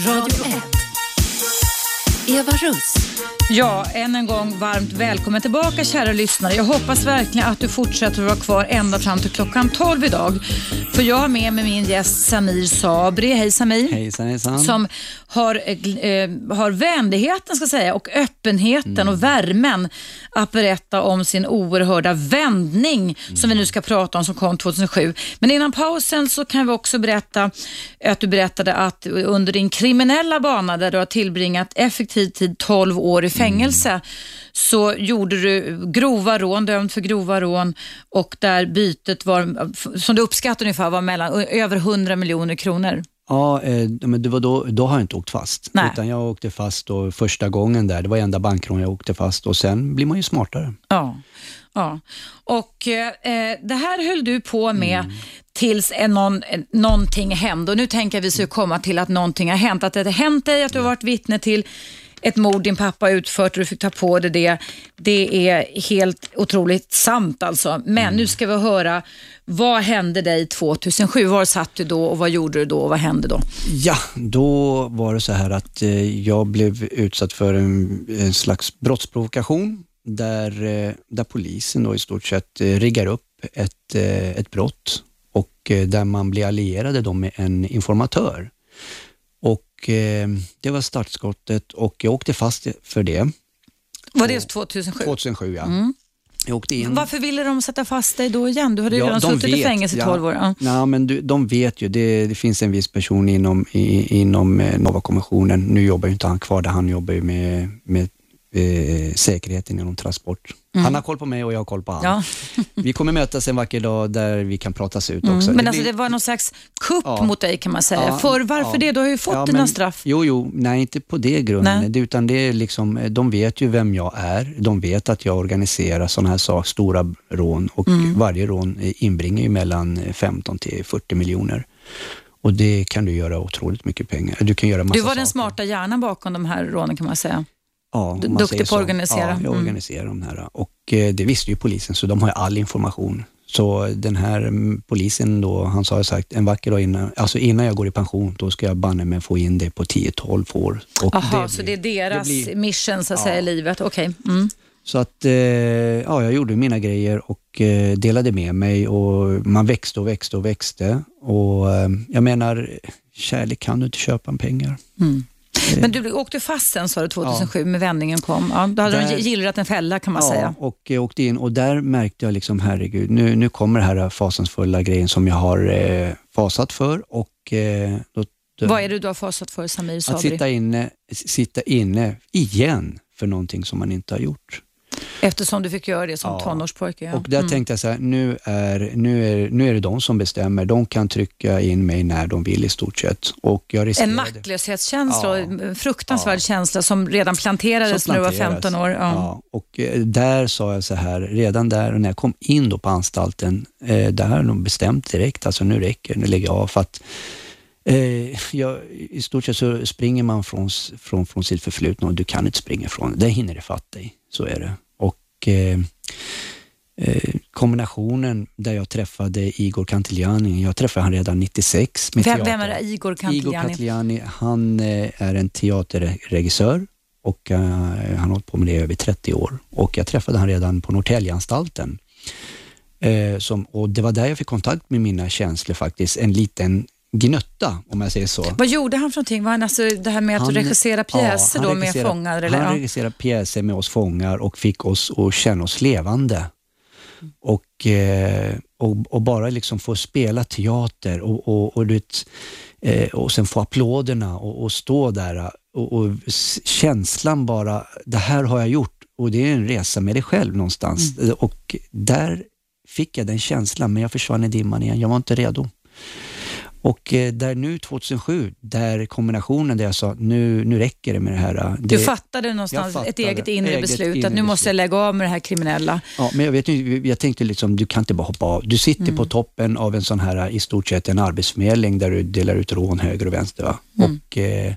Radio 1. Eva Russ. Ja, än en gång varmt välkommen tillbaka kära lyssnare. Jag hoppas verkligen att du fortsätter att vara kvar ända fram till klockan 12 idag. För jag har med mig min gäst Samir Sabri. Hej Samir. Hejsan hejsan. Som har, eh, eh, har vänligheten ska säga, och öppenheten och värmen att berätta om sin oerhörda vändning som vi nu ska prata om som kom 2007. Men innan pausen så kan vi också berätta att du berättade att under din kriminella bana där du har tillbringat effektiv tid 12 år i fängelse så gjorde du grova rån, dömd för grova rån och där bytet var, som du uppskattar ungefär, var mellan över 100 miljoner kronor. Ja, eh, men det var då, då har jag inte åkt fast. Nej. Utan jag åkte fast då första gången där. Det var enda bankrån jag åkte fast och sen blir man ju smartare. Ja. ja. Och eh, det här höll du på med Mm. tills en, någon, eh, någonting hände. Och nu tänker vi ska komma till att någonting har hänt. Att det har hänt dig, att du har varit vittne till ett mord din pappa utfört och du fick ta på dig det. Det är helt otroligt sant alltså. Men Mm. nu ska vi höra, vad hände dig 2007? Var satt du då och vad gjorde du då och vad hände då? Ja, då var det så här att eh, jag blev utsatt för en, en slags brottsprovokation där, eh, där polisen då i stort sett eh, riggar upp ett, ett brott och där man blir allierade då med en informatör. Eh, Det var startskottet och jag åkte fast för det Var det 2007? 2007. Ja. Mm. Jag åkte in. Varför ville de sätta fast dig då igen? Du hade ju Ja, redan suttit i vet, fängelse i ja. 12 år. Ja. Nej, men du, de vet ju, det, det finns en viss person inom, i, inom eh, Nova-kommissionen, nu jobbar ju inte han kvar där, han jobbar ju med, med eh, säkerheten inom transport. Han har koll på mig och jag har koll på han. Ja. Vi kommer mötas en vacker dag där vi kan pratas ut Mm. också. Men alltså blir- det var någon slags kupp Ja. mot dig kan man säga. Ja, För varför ja. det? Du har ju fått Ja, dina men- straff. Jo, jo, nej inte på det grunden. Nej. Det, utan det är liksom, eh, de vet ju vem jag är. De vet att jag organiserar sådana här saker, stora rån och Mm. varje rån eh, inbringar ju mellan eh, 15 till 40 miljoner. Och det kan du göra otroligt mycket pengar. Du kan göra massa Du var den saker. smarta hjärnan bakom de här rånen kan man säga. Ja, duktig på att organisera. Ja, jag Mm. de här. Och eh, det visste ju polisen, så de har ju all information. Så den här mm, polisen då, han sa sagt en vacker dag innan, alltså innan jag går i pension, då ska jag banne mig få in det på 10-12 år. Jaha, så det är deras det blir- mission så att Ja. säga i livet. Okej. Mm. Så att, eh, ja, jag gjorde mina grejer och eh, delade med mig och man växte och växte och växte. Och jag menar, kärlek kan du inte köpa med pengar. Mm. Eh, Men du åkte fast sen sa du 2007 när vändningen kom. Ja, då hade Där- de gillrat en fälla kan man ja, säga. och jag åkte in och där märkte jag liksom, herregud, nu, nu kommer det här fasansfulla grejen som jag har eh, fasat för och eh, då, Vad är det du har fasat för Samir att Sabri? sitta inne, sitta inne igen för någonting som man inte har gjort. Eftersom du fick göra det som Ja. tonårspojke. Ja. Och där Mm. tänkte jag så här, nu är, nu, är, nu är det de som bestämmer. De kan trycka in mig när de vill i stort sett. Och jag riskerade, En maktlöshetskänsla Ja. en fruktansvärd Ja. känsla som redan planterades som när du var planteras. 15 år. Ja. Ja, och eh, där sa jag så här, redan där när jag kom in då på anstalten, eh, där har nog bestämt direkt, alltså nu räcker nu lägger jag av. För att, eh, jag, I stort sett så springer man från, från, från sitt förflutna och du kan inte springa ifrån det. Det hinner det fatt dig, så är det. Och eh, eh, kombinationen där jag träffade Igor Cantillani, jag träffade han redan 96 med Vem, vem är det? Igor Igor Cantillani? Cantillani, han eh, är en teaterregissör och eh, han har hållit på med det i över 30 år. Och jag träffade han redan på Norrtäljeanstalten Eh, som, och Det var där jag fick kontakt med mina känslor faktiskt. En liten gnutta, om jag säger så. Vad gjorde han för någonting? Var han alltså det här med att Han- regissera pjäser ja, då med fångar? Eller? Han regisserade pjäser med oss fångar och fick oss att känna oss levande. Och, eh, och, och bara liksom få spela teater och, och, och, vet, eh, och sen få applåderna och, och stå där och, och känslan bara, det här har jag gjort och det är en resa med dig själv någonstans. Mm. Och där fick jag den känslan, men jag försvann i dimman igen. Jag var inte redo. Och eh, där nu 2007, där kombinationen där jag sa, nu, nu räcker det med det här. eh, Du Det, fattade någonstans Jag ett fattade. eget inre Eget beslut inre att nu måste jag beslut. lägga av med det här kriminella. ja, men jag, vet, jag tänkte liksom, du kan inte bara hoppa av. Du sitter Mm. på toppen av en sån här, i stort sett en arbetsförmedling där du delar ut rån höger och vänster. Va? Mm. Och eh,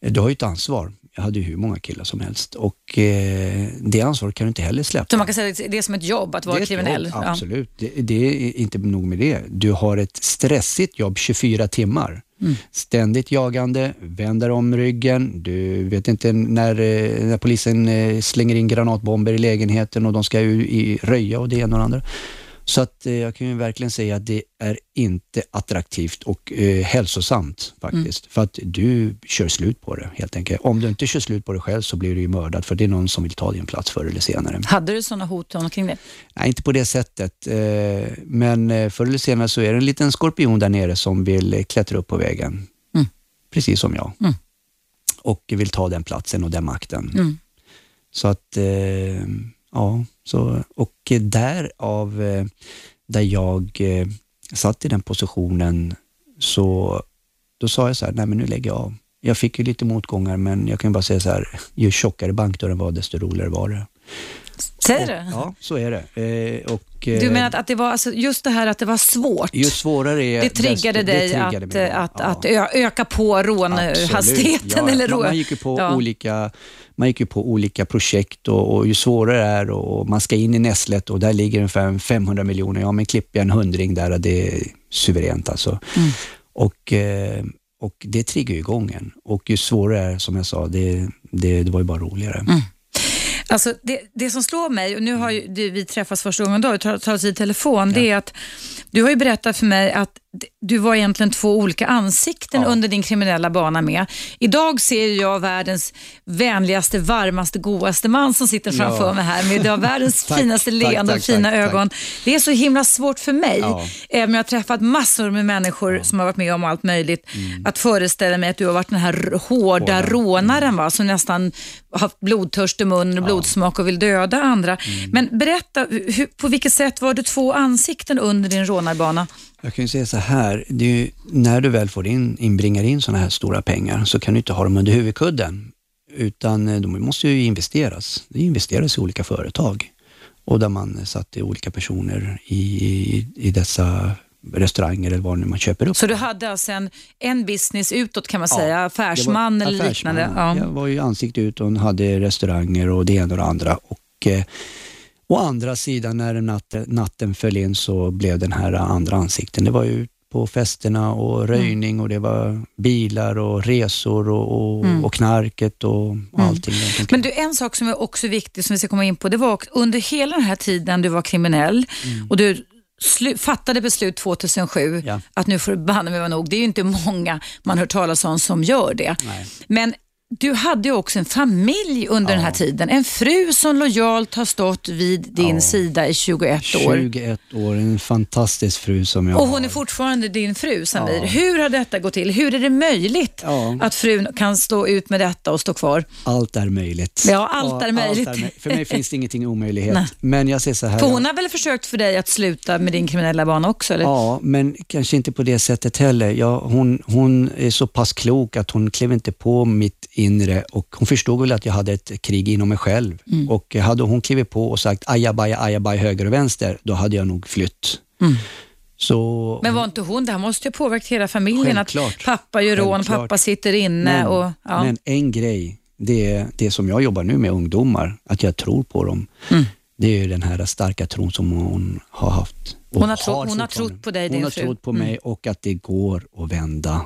du har ju ett ansvar. Jag hade ju hur många killar som helst och eh, det ansvaret kan du inte heller släppa. Så man kan säga att det är som ett jobb att vara kriminell. Jobb, Ja. absolut. Det, det är inte nog med det. Du har ett stressigt jobb 24 timmar. Mm. Ständigt jagande, vänder om ryggen. Du vet inte när, eh, när polisen eh, slänger in granatbomber i lägenheten och de ska ju röja och det ena och det andra. Så att eh, jag kan ju verkligen säga att det är inte attraktivt och eh, hälsosamt faktiskt. Mm. För att du kör slut på det helt enkelt. Om du inte kör slut på det själv så blir du ju mördad för det är någon som vill ta din plats förr eller senare. Hade du sådana hot omkring det? Nej, inte på det sättet. Eh, Men eh, förr eller senare så är det en liten skorpion där nere som vill eh, klättra upp på vägen. Mm. Precis som jag. Mm. Och vill ta den platsen och den makten. Mm. Så att, eh, ja. Så, och därav, eh, där jag eh, satt i den positionen, så då sa jag så här, nej men nu lägger jag av. Jag fick ju lite motgångar, men jag kan bara säga så här, ju tjockare bankdörren var, desto roligare var det. Säger du? Ja, så är det. Eh, och, Du eh, menar att, att det var, alltså just det här att det var svårt? ju svårare är det triggade desto- dig triggade att, att, Ja. att öka på rånhastigheten? Ja, eller man, man, gick ju på Ja. olika, man gick ju på olika projekt och, och ju svårare det är och man ska in i näslet och där ligger ungefär 500 miljoner. Ja, men klipper jag en hundring där det är suveränt alltså. Mm. Och, eh, och det triggar ju igång en. Och ju svårare det är, som jag sa, det, det, det var ju bara roligare. Mm. Alltså det, det som slår mig, och nu har ju, det, vi träffats första gången idag och tar, tar oss i telefon, det är att du har ju berättat för mig att du var egentligen två olika ansikten Ja. under din kriminella bana med. Idag ser jag världens vänligaste, varmaste, godaste man som sitter framför Ja. mig här med du har världens Tack, finaste tack, leende och tack, fina tack, tack. ögon. Det är så himla svårt för mig, Ja. även om jag har träffat massor med människor som har varit med om allt möjligt, att föreställa mig att du har varit den här hårda Mm. Hårda. rånaren va? som nästan har haft blodtörst i munnen och blodsmak och vill döda andra. Mm. Men berätta, hur, på vilket sätt var det två ansikten under din rånarbana? Jag kan ju säga så här, ju, när du väl får in, inbringar in sådana här stora pengar så kan du inte ha dem under huvudkudden. Utan eh, de måste ju investeras. Det investeras i olika företag. Och där man satte olika personer i, i, i dessa restauranger eller var nu man köper upp. Så du hade alltså en, en business utåt kan man Ja, säga, affärsman var eller affärsman, liknande? ja. Ja. Jag var ju ansikte ut och hade restauranger och det ena och det andra. Och, eh, å andra sidan när natten, natten föll in så blev den här andra ansikten. Det var ju på festerna och röjning och det var bilar och resor och, och, och knarket och allting. runt omkring. Men du, en sak som är också viktig som vi ska komma in på, det var under hela den här tiden du var kriminell Mm. och du fattade beslut 2007 Ja. att nu får det banne mig vara nog. Det är ju inte många man hör talas om som gör det. Nej. Men du hade ju också en familj under den här tiden. En fru som lojalt har stått vid din Ja. sida i 21 år. 21 år, en fantastisk fru som jag Och hon har. är fortfarande din fru Samir. Ja. Hur har detta gått till? Hur är det möjligt Ja. att frun kan stå ut med detta och stå kvar? Allt är möjligt. Ja, allt är möjligt. möj- För mig finns det ingenting omöjlighet. Nej. Men jag ser så här. För hon har väl försökt för dig att sluta med din kriminella bana också? Eller? Ja, men kanske inte på det sättet heller. Ja, hon, hon är så pass klok att hon klev inte på mitt inre och hon förstod väl att jag hade ett krig inom mig själv. Mm. Och hade hon klivit på och sagt ajabaja, ajabaja höger och vänster, då hade jag nog flytt. Så, Mm. Men var inte hon, det här måste ju påverkat hela familjen. Att Självklart. pappa gör rån, pappa sitter inne. men, och, ja. men en grej, det är det som jag jobbar nu med ungdomar, att jag tror på dem. Mm. Det är ju den här starka tron som hon har haft. Hon har tro- hon har trott på dig, Hon har fru. trott på Mm. mig och att det går att vända.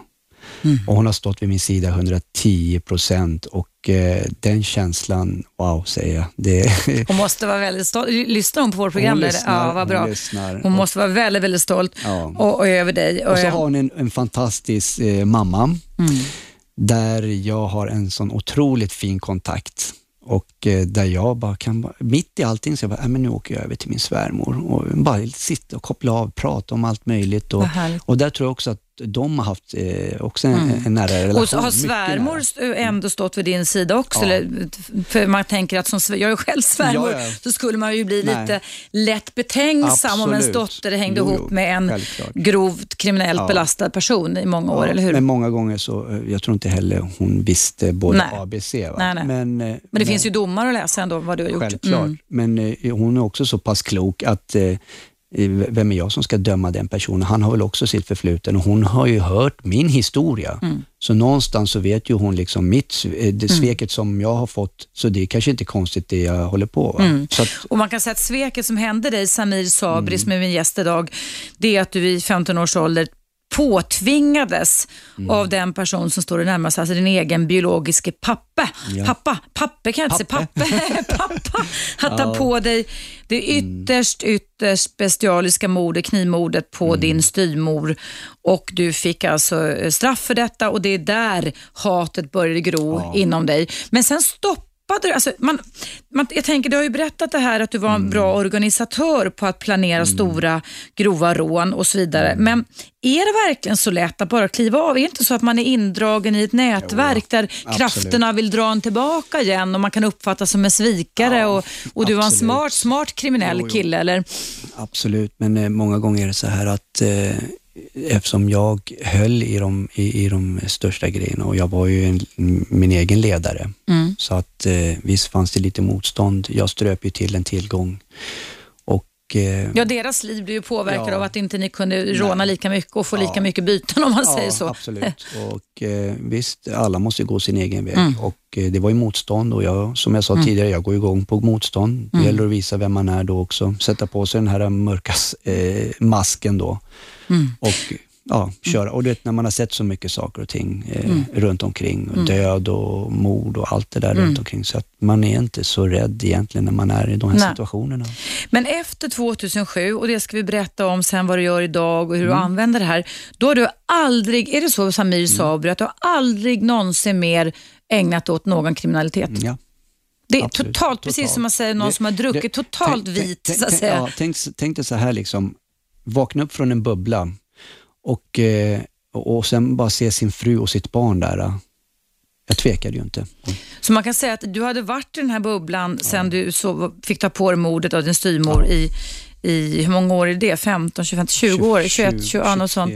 Mm. Och hon har stått vid min sida 110 procent och eh, den känslan, wow säger jag. Det, hon måste vara väldigt stolt. Lyssnar hon på vårt program? Hon lyssnar, ja, vad bra. Hon, lyssnar. hon måste vara väldigt, väldigt stolt ja. och, och, över dig. Och, och så har hon en, en fantastisk eh, mamma mm. där jag har en sån otroligt fin kontakt och eh, där jag bara kan, mitt i allting, så jag bara, äh, men nu åker jag över till min svärmor och bara sitta och koppla av, prata om allt möjligt. Och, och där tror jag också att de har haft eh, också en, mm. en nära relation. Och har svärmor ändå stått vid din sida också? Ja. Eller, för man tänker att som, jag är själv svärmor, ja, ja. så skulle man ju bli Nej. lite lätt betänksam Absolut. om ens dotter hängde jo, ihop med en självklart. grovt kriminellt belastad person i många år, eller hur? Men många gånger så, eh, jag tror inte heller hon visste både nej. ABC. Va? Nej, nej. Men, men det men, finns ju domar att läsa ändå vad du har gjort. Självklart, mm. men eh, hon är också så pass klok att eh, vem är jag som ska döma den personen? Han har väl också sitt förfluten och hon har ju hört min historia. Mm. Så någonstans så vet ju hon liksom mitt, eh, det mm. sveket mm. som jag har fått, så det är kanske inte konstigt det jag håller på. Mm. Att, och Man kan säga att sveket som hände dig, Samir Sabri, mm. som är min gäst idag, det är att du i 15 års ålder påtvingades mm. av den person som står dig närmast, alltså din egen biologiske pappa. Ja. Pappa, pappa kan jag inte säga, pappa, pappa, att ta på dig det mm. ytterst, ytterst bestialiska mordet, knivmordet på mm. din styrmor och du fick alltså eh, straff för detta och det är där hatet började gro ja. inom dig. Men sen stopp tappade alltså, man, man, Jag tänker, du har ju berättat det här att du var en mm. bra organisatör på att planera mm. stora grova rån och så vidare. Mm. Men är det verkligen så lätt att bara kliva av? Är det inte så att man är indragen i ett nätverk jo, där absolut. krafterna vill dra en tillbaka igen och man kan uppfattas som en svikare ja, och, och du var en smart, smart kriminell jo, jo. kille? Eller? Absolut, men eh, många gånger är det så här att eh, eftersom jag höll i de, i, i de största grejerna och jag var ju en, min egen ledare. Mm. Så att eh, visst fanns det lite motstånd. Jag ströp ju till en tillgång. Och, eh, ja, deras liv blev ju påverkade ja, av att inte ni kunde råna nej. lika mycket och få ja, lika mycket byten om man ja, säger så. Absolut. Och eh, visst, alla måste gå sin egen väg. Mm. Och eh, det var ju motstånd och jag, som jag sa mm. tidigare, jag går igång på motstånd. Det mm. gäller att visa vem man är då också. Sätta på sig den här mörka eh, masken då. Mm. Och ja, köra. Och du vet, när man har sett så mycket saker och ting eh, mm. runt omkring, och mm. död och mord och allt det där mm. runt omkring, så att man är inte så rädd egentligen när man är i de här Nej. situationerna. Men efter 2007, och det ska vi berätta om sen vad du gör idag och hur du mm. använder det här, då har du aldrig, är det så Samir mm. Sabri, att du har aldrig någonsin mer ägnat åt någon kriminalitet? Ja. Det är Absolut, totalt, totalt, precis som man säger, någon det, som har druckit, det, totalt tänk, vit tänk, så att säga. Ja, tänk, tänk dig så här, liksom, vakna upp från en bubbla och, eh, och sen bara se sin fru och sitt barn där. Jag tvekade ju inte. Så man kan säga att du hade varit i den här bubblan ja. sen du så, fick ta på dig mordet av din styrmor ja. i, i, hur många år är det? 15, 25, 20 år? 21, 20, ja, något sånt.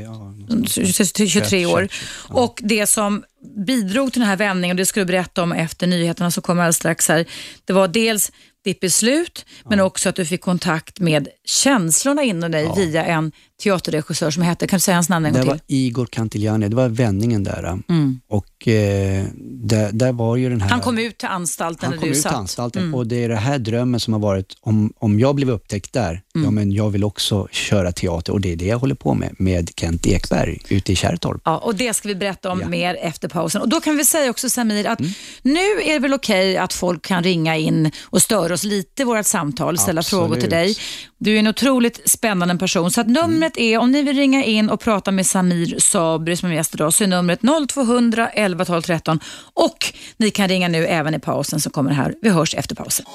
23, 23 år. Och det som bidrog till den här vändningen, och det ska du berätta om efter nyheterna som kommer alldeles strax här, det var dels ditt beslut, men också att du fick kontakt med känslorna inom dig ja. via en teaterregissör som hette, kan du säga hans namn en gång till? Det var Igor Cantigliani, det var vändningen där. Mm. Och eh, där, där, var ju den här... Han kom ut till anstalten Han kom ut till anstalten mm. och det är den här drömmen som har varit, om, om jag blev upptäckt där, mm. ja men jag vill också köra teater och det är det jag håller på med, med Kent Ekberg ute i Kärrtorp. Ja, och det ska vi berätta om ja. mer efter pausen. Och då kan vi säga också Samir, att mm. nu är det väl okej okay att folk kan ringa in och störa oss lite i vårt samtal, ställa Absolut. frågor till dig. Du är en otroligt spännande person, så att numret är, om ni vill ringa in och prata med Samir Sabri som är gäst idag, så är numret 0200 11 12 13 och ni kan ringa nu även i pausen som kommer här. Vi hörs efter pausen.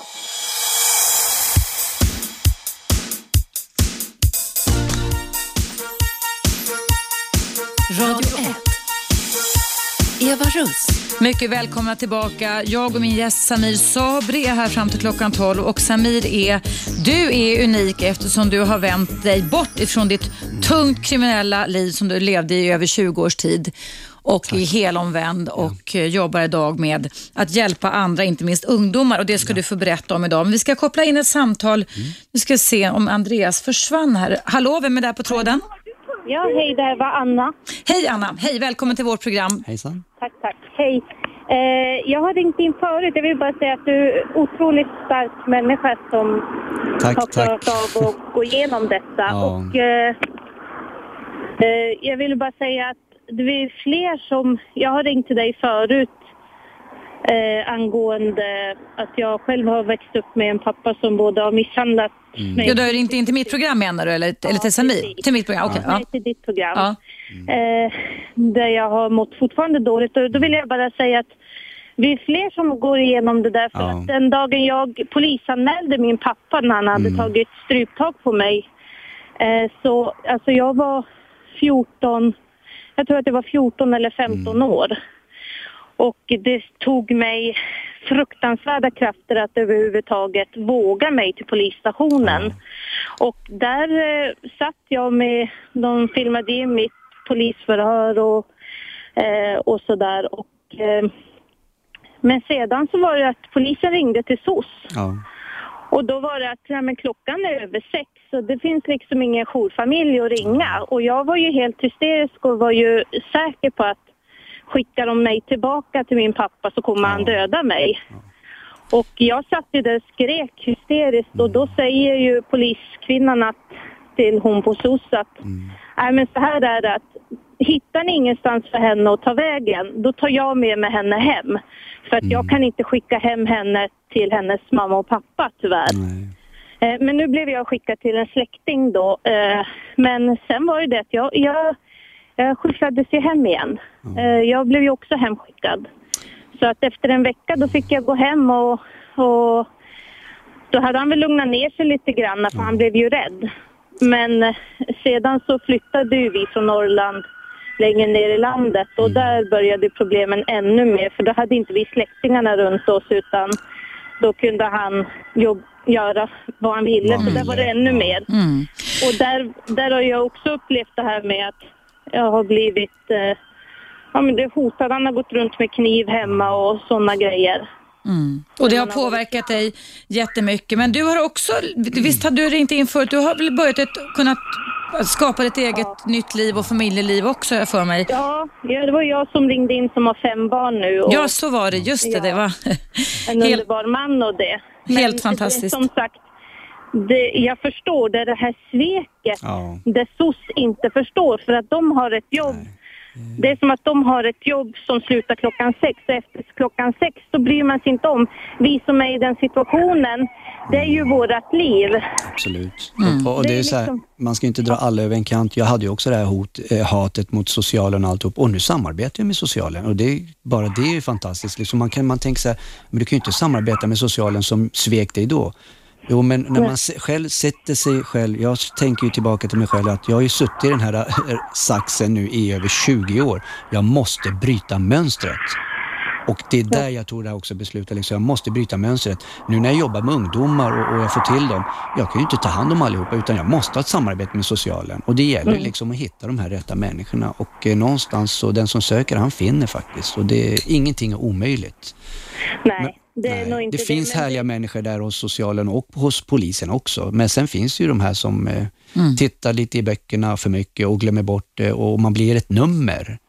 Radio 1. Eva Russ. Mycket välkomna tillbaka. Jag och min gäst Samir Sabri är här fram till klockan 12 och Samir är, du är unik eftersom du har vänt dig bort ifrån ditt tungt kriminella liv som du levde i över 20 års tid och Tack. är helomvänd och ja. jobbar idag med att hjälpa andra, inte minst ungdomar och det ska ja. du få berätta om idag. Men vi ska koppla in ett samtal. Mm. Vi ska se om Andreas försvann här. Hallå, vem är där på tråden? Ja, hej, det var Anna. Hej Anna, hej, välkommen till vårt program. Hejsan. Tack, tack. Hej. Eh, jag har ringt in förut. Jag vill bara säga att du är otroligt stark människa som tack, har klarat av att gå igenom detta. Ja. Och, eh, eh, jag vill bara säga att det är fler som... Jag har ringt till dig förut eh, angående att jag själv har växt upp med en pappa som både har misshandlat mm. mig... Ja, du har ringt in till mitt program menar du, eller, ja, eller till Samir? Till mitt program, okej. Okay, ja. Nej, till ditt program. Ja. Eh, där jag har mått fortfarande dåligt. Och då vill jag bara säga att vi är fler som går igenom det där. För ja. att den dagen jag polisanmälde min pappa när han hade mm. tagit stryptag på mig. Eh, så alltså jag var 14, jag tror att jag var 14 eller 15 mm. år. Och det tog mig fruktansvärda krafter att överhuvudtaget våga mig till polisstationen. Mm. Och där eh, satt jag med, de filmade in mitt polisförhör och, eh, och sådär. Och, eh, men sedan så var det att polisen ringde till SOS. Ja. Och då var det att ja, men klockan är över sex så det finns liksom ingen jourfamilj att ringa. Och jag var ju helt hysterisk och var ju säker på att skickar de mig tillbaka till min pappa så kommer han döda mig. Och jag satt ju där och skrek hysteriskt och då mm. säger ju poliskvinnan att, till hon på SOS att mm. nej men så här är det att hittar ni ingenstans för henne att ta vägen, då tar jag med mig henne hem. För att mm. jag kan inte skicka hem henne till hennes mamma och pappa tyvärr. Nej. Eh, men nu blev jag skickad till en släkting då. Eh, men sen var det att jag, jag, jag skjutsades ju hem igen. Mm. Jag blev ju också hemskickad. Så att efter en vecka då fick jag gå hem och, och då hade han väl lugnat ner sig lite grann för mm. han blev ju rädd. Men sedan så flyttade ju vi från Norrland längre ner i landet och mm. där började problemen ännu mer för då hade inte vi släktingarna runt oss utan då kunde han jobb, göra vad han ville mm. så där var det ännu mer. Mm. Och där, där har jag också upplevt det här med att jag har blivit eh, ja, men det hotad. Han har gått runt med kniv hemma och sådana grejer. Mm. Och det har påverkat dig jättemycket. Men du har också, visst har du ringt in förut, du har väl börjat ett, kunnat skapa ett eget ja. nytt liv och familjeliv också för mig. Ja, det var jag som ringde in som har fem barn nu. Ja, så var det. Just det. Ja, det var en underbar man och det. Men helt fantastiskt. Det, som sagt, det, jag förstår, det är det här sveket ja. det SOS inte förstår för att de har ett jobb Nej det är som att de har ett jobb som slutar klockan sex och efter klockan sex så bryr man sig inte om. Vi som är i den situationen, det är ju vårat liv. Absolut. Mm. Och, och, det är så här, liksom- man ska inte dra alla över en kant. Jag hade ju också det här hot, eh, hatet mot socialen och alltihop och nu samarbetar jag med socialen och det, bara det är ju fantastiskt. Liksom man, kan, man tänker så här, men du kan ju inte samarbeta med socialen som svek dig då. Jo, men när man själv sätter sig själv, jag tänker ju tillbaka till mig själv att jag har ju suttit i den här äh, saxen nu i över 20 år. Jag måste bryta mönstret. Och det är där jag tror det också beslutar, liksom, jag måste bryta mönstret. Nu när jag jobbar med ungdomar och, och, jag får till dem, jag kan ju inte ta hand om allihopa utan jag måste ha ett samarbete med socialen. Och det gäller mm. liksom att hitta de här rätta människorna och eh, någonstans så den som söker han finner faktiskt och det är ingenting är omöjligt. Nej. Men, det, är nog inte det finns det, härliga det... människor där hos socialen och hos polisen också. Men sen finns ju de här som eh, mm. tittar lite i böckerna för mycket och glömmer bort det och man blir ett nummer.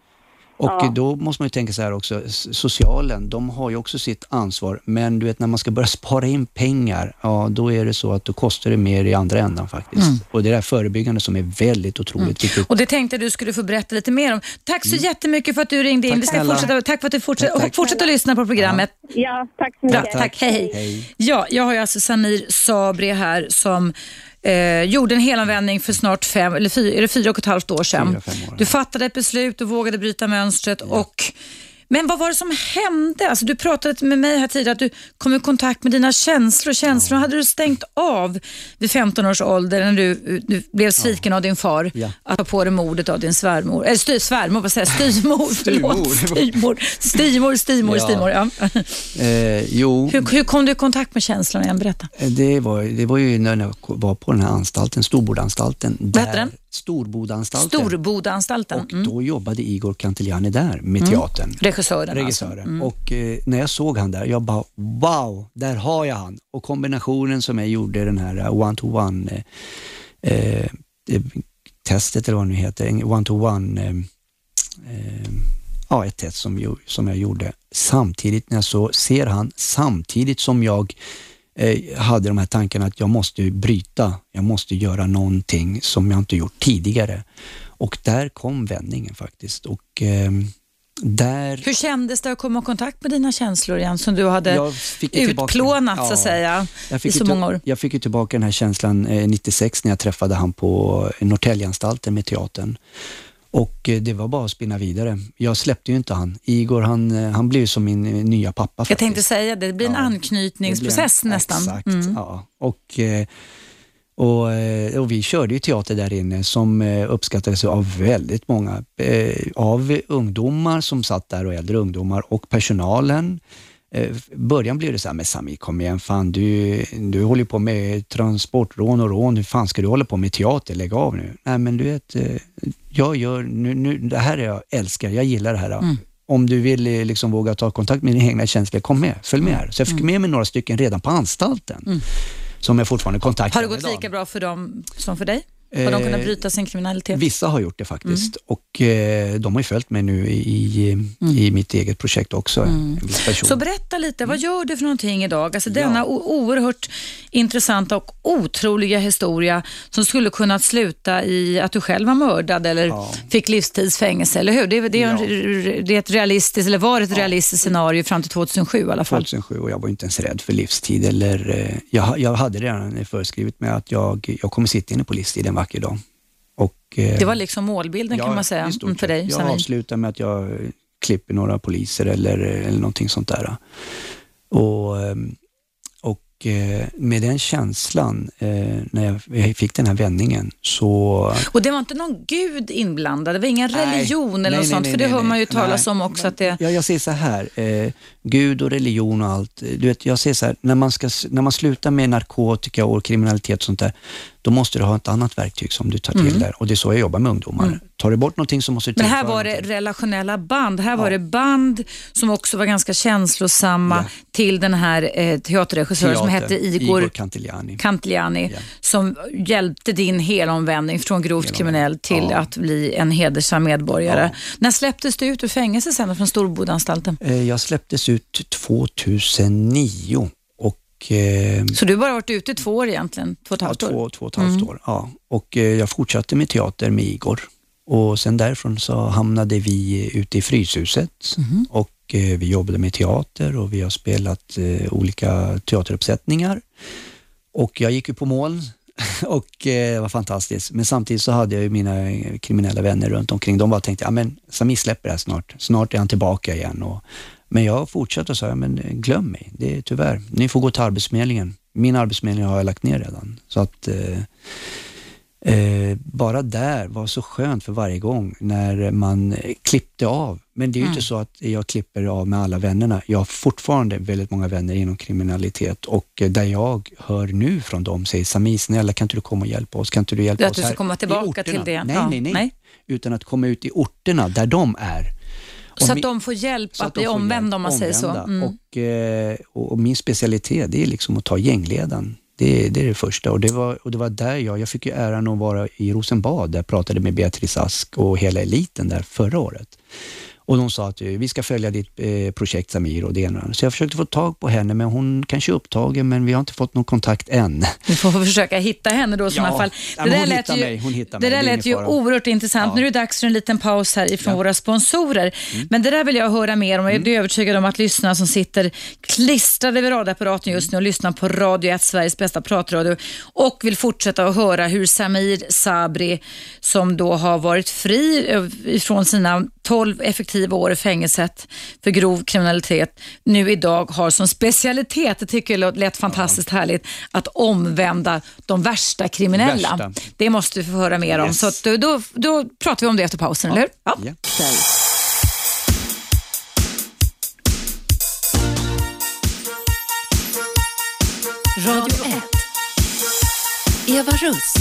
Och ja. då måste man ju tänka så här också, socialen, de har ju också sitt ansvar, men du vet när man ska börja spara in pengar, ja då är det så att då kostar det mer i andra ändan faktiskt. Mm. Och det är det här förebyggande som är väldigt otroligt mm. viktigt. Och det tänkte du skulle få berätta lite mer om. Tack så mm. jättemycket för att du ringde in. Tack, Vi ska fortsätta, tack för att du fortsätter, tack, tack. fortsätter att lyssna på programmet. Ja, ja tack så mycket. Bra, tack, hej. hej. Ja, jag har ju alltså Samir Sabri här som eh, gjorde en helomvändning för snart fem, eller fyra, är det fyra och ett halvt år sedan. Fyra, år, du fattade ett beslut, du vågade bryta mönstret ja. och men vad var det som hände? Alltså, du pratade med mig här tidigare att du kom i kontakt med dina känslor. Känslor ja. hade du stängt av vid 15 års ålder när du, du blev sviken ja. av din far ja. att ta på dig mordet av din svärmor. Eller styr, svärmor, vad säger jag? Styrmor. Styrmor. Styrmor, styrmor, styrmor. Ja. Eh, jo. Hur, hur, kom du i kontakt med känslorna igen? Berätta. Eh, det var, det var ju när jag var på den här anstalten, Storbordanstalten. Vad hette den? Storbodaanstalten. Storbodaanstalten. Och då jobbade Igor Cantiliani där med mm. teatern. Regissören, Regissören. Alltså. Mm. Och eh, när jag såg han där, jag bara wow, där har jag han. Och kombinationen som jag gjorde, den här uh, one-to-one eh, eh, testet eller vad det nu heter, one-to-one eh, eh, ja, ett test som, som jag gjorde. Samtidigt när jag så ser han, samtidigt som jag eh, hade de här tankarna att jag måste bryta, jag måste göra någonting som jag inte gjort tidigare. Och där kom vändningen faktiskt. Och, eh, där... Hur kändes det att komma i kontakt med dina känslor igen som du hade utplånat ja, så att säga i så många år? Jag fick ju tillbaka den här känslan eh, 96 när jag träffade han på Norrtäljeanstalten med teatern. Och eh, det var bara att spinna vidare. Jag släppte ju inte han. Igor han, eh, han blev som min eh, nya pappa. Faktiskt. Jag tänkte säga det, det blir en ja, anknytningsprocess en, nästan. Exakt, mm. ja. Och, och, och, vi körde ju teater där inne som uppskattades av väldigt många. Av ungdomar som satt där och äldre ungdomar och personalen eh, början blev det så här, men Sami kom igen, fan du, du håller på med transportrån och rån, hur fan ska du hålla på med teater, lägg av nu. Nej men du vet, eh, jag gör, nu, nu, det här är jag älskar, jag gillar det här. Mm. Om du vill eh, liksom våga ta kontakt med dina egna känslor, kom med, följ med här. Så jag fick mm. med mig några stycken redan på anstalten. Mm. Som jag fortfarande kontaktar Har det gått lika bra för dem som för dig? Har de kunnat eh, bryta sin kriminalitet? Vissa har gjort det faktiskt mm. och eh, de har ju följt mig nu i, mm. i mitt eget projekt också. Mm. Så berätta lite, vad gör du för någonting idag? Alltså denna ja. oerhört intressanta och otroliga historia som skulle kunna sluta i att du själv var mördad eller ja. fick livstidsfängelse, eller hur? Det, det, ja. det är ett realistiskt, eller var ett realistiskt scenario fram till 2007 i alla fall. 2007 och jag var inte ens rädd för livstid. Eller, eh, jag, jag hade redan föreskrivet med att jag, jag kommer sitta inne på livstid vacker dag. Och, eh, det var liksom målbilden ja, kan man säga för dig? Jag avslutar med att jag klipper några poliser eller, eller någonting sånt där. Och, ehm, Eh, med den känslan, eh, när jag fick den här vändningen, så... Och det var inte någon gud inblandad? Det var ingen religion nej, eller nej, något nej, sånt? för det hör man ju talas om också. Att det... ja, jag säger så här, eh, Gud och religion och allt. Du vet, jag säger så här, när man, ska, när man slutar med narkotika och kriminalitet och sånt där, då måste du ha ett annat verktyg som du tar till mm. där. Och det är så jag jobbar med ungdomar. Mm. Tar du bort någonting så måste du Men här var det relationella band. Här ja. var det band som också var ganska känslosamma ja. till den här eh, teaterregissören Teater. som hette Igor, Igor Cantiliani, Cantiliani ja. som hjälpte din helomvändning från grovt kriminell till att bli en hedersam medborgare. När släpptes du ut ur fängelse sen från Storbodanstalten? Eh, jag släpptes ut 2009 eh, så du har bara varit ute två år egentligen? Två och ett halvt ja, Två, två och ett halvt mm. år, ja. Och eh, jag fortsatte med teater med Igor. Och sen därifrån så hamnade vi ute i Fryshuset mm. och eh, vi jobbade med teater och vi har spelat eh, olika teateruppsättningar. Och jag gick ju på mål och eh, det var fantastiskt. Men samtidigt så hade jag ju mina kriminella vänner runt omkring. De bara tänkte, ja men Sami släpper det här snart. Snart är han tillbaka igen. Och men jag fortsatte och sa, men glöm mig, det är tyvärr. Ni får gå till Arbetsförmedlingen. Min arbetsförmedling har jag lagt ner redan. Så att eh, eh, bara där var så skönt för varje gång när man klippte av. Men det är ju mm. inte så att jag klipper av med alla vännerna. Jag har fortfarande väldigt många vänner inom kriminalitet och där jag hör nu från dem säger Sami, snälla kan inte du komma och hjälpa oss? Kan inte du hjälpa det oss? Att du ska komma tillbaka till det? Nej, nej, nej, nej. Utan att komma ut i orterna där de är så att de får hjälp att, att bli omvända om man omvända. säger så. Mm. Och, eh, och, och, min specialitet det är liksom att ta gängledaren. Det, det är det första och det, var, och det var där jag, jag fick ju äran att vara i Rosenbad, där jag pratade med Beatrice Ask och hela eliten där förra året. Och de sa att vi ska följa ditt eh, projekt Samir och det ena Så jag försökte få tag på henne, men hon kanske är upptagen, men vi har inte fått någon kontakt än. Vi får försöka hitta henne då i ja, fall. Det där lät ju, mig, hon hittar det där lät ju oerhört intressant. Ja. Nu är det dags för en liten paus här ifrån ja. våra sponsorer. Mm. Men det där vill jag höra mer om. Jag är mm. övertygad om att lyssnarna som sitter klistrade vid radioapparaten just nu och lyssnar på Radio 1, Sveriges bästa pratradio och vill fortsätta att höra hur Samir Sabri, som då har varit fri ifrån sina 12 effektiva år i fängelset för grov kriminalitet nu idag har som specialitet, det tycker jag lät fantastiskt ja. härligt, att omvända de värsta kriminella. Värsta. Det måste vi få höra mer om. Yes. Så då, då, då, pratar vi om det efter pausen, ja. eller? Ja. ja. Radio 1. Eva Russ.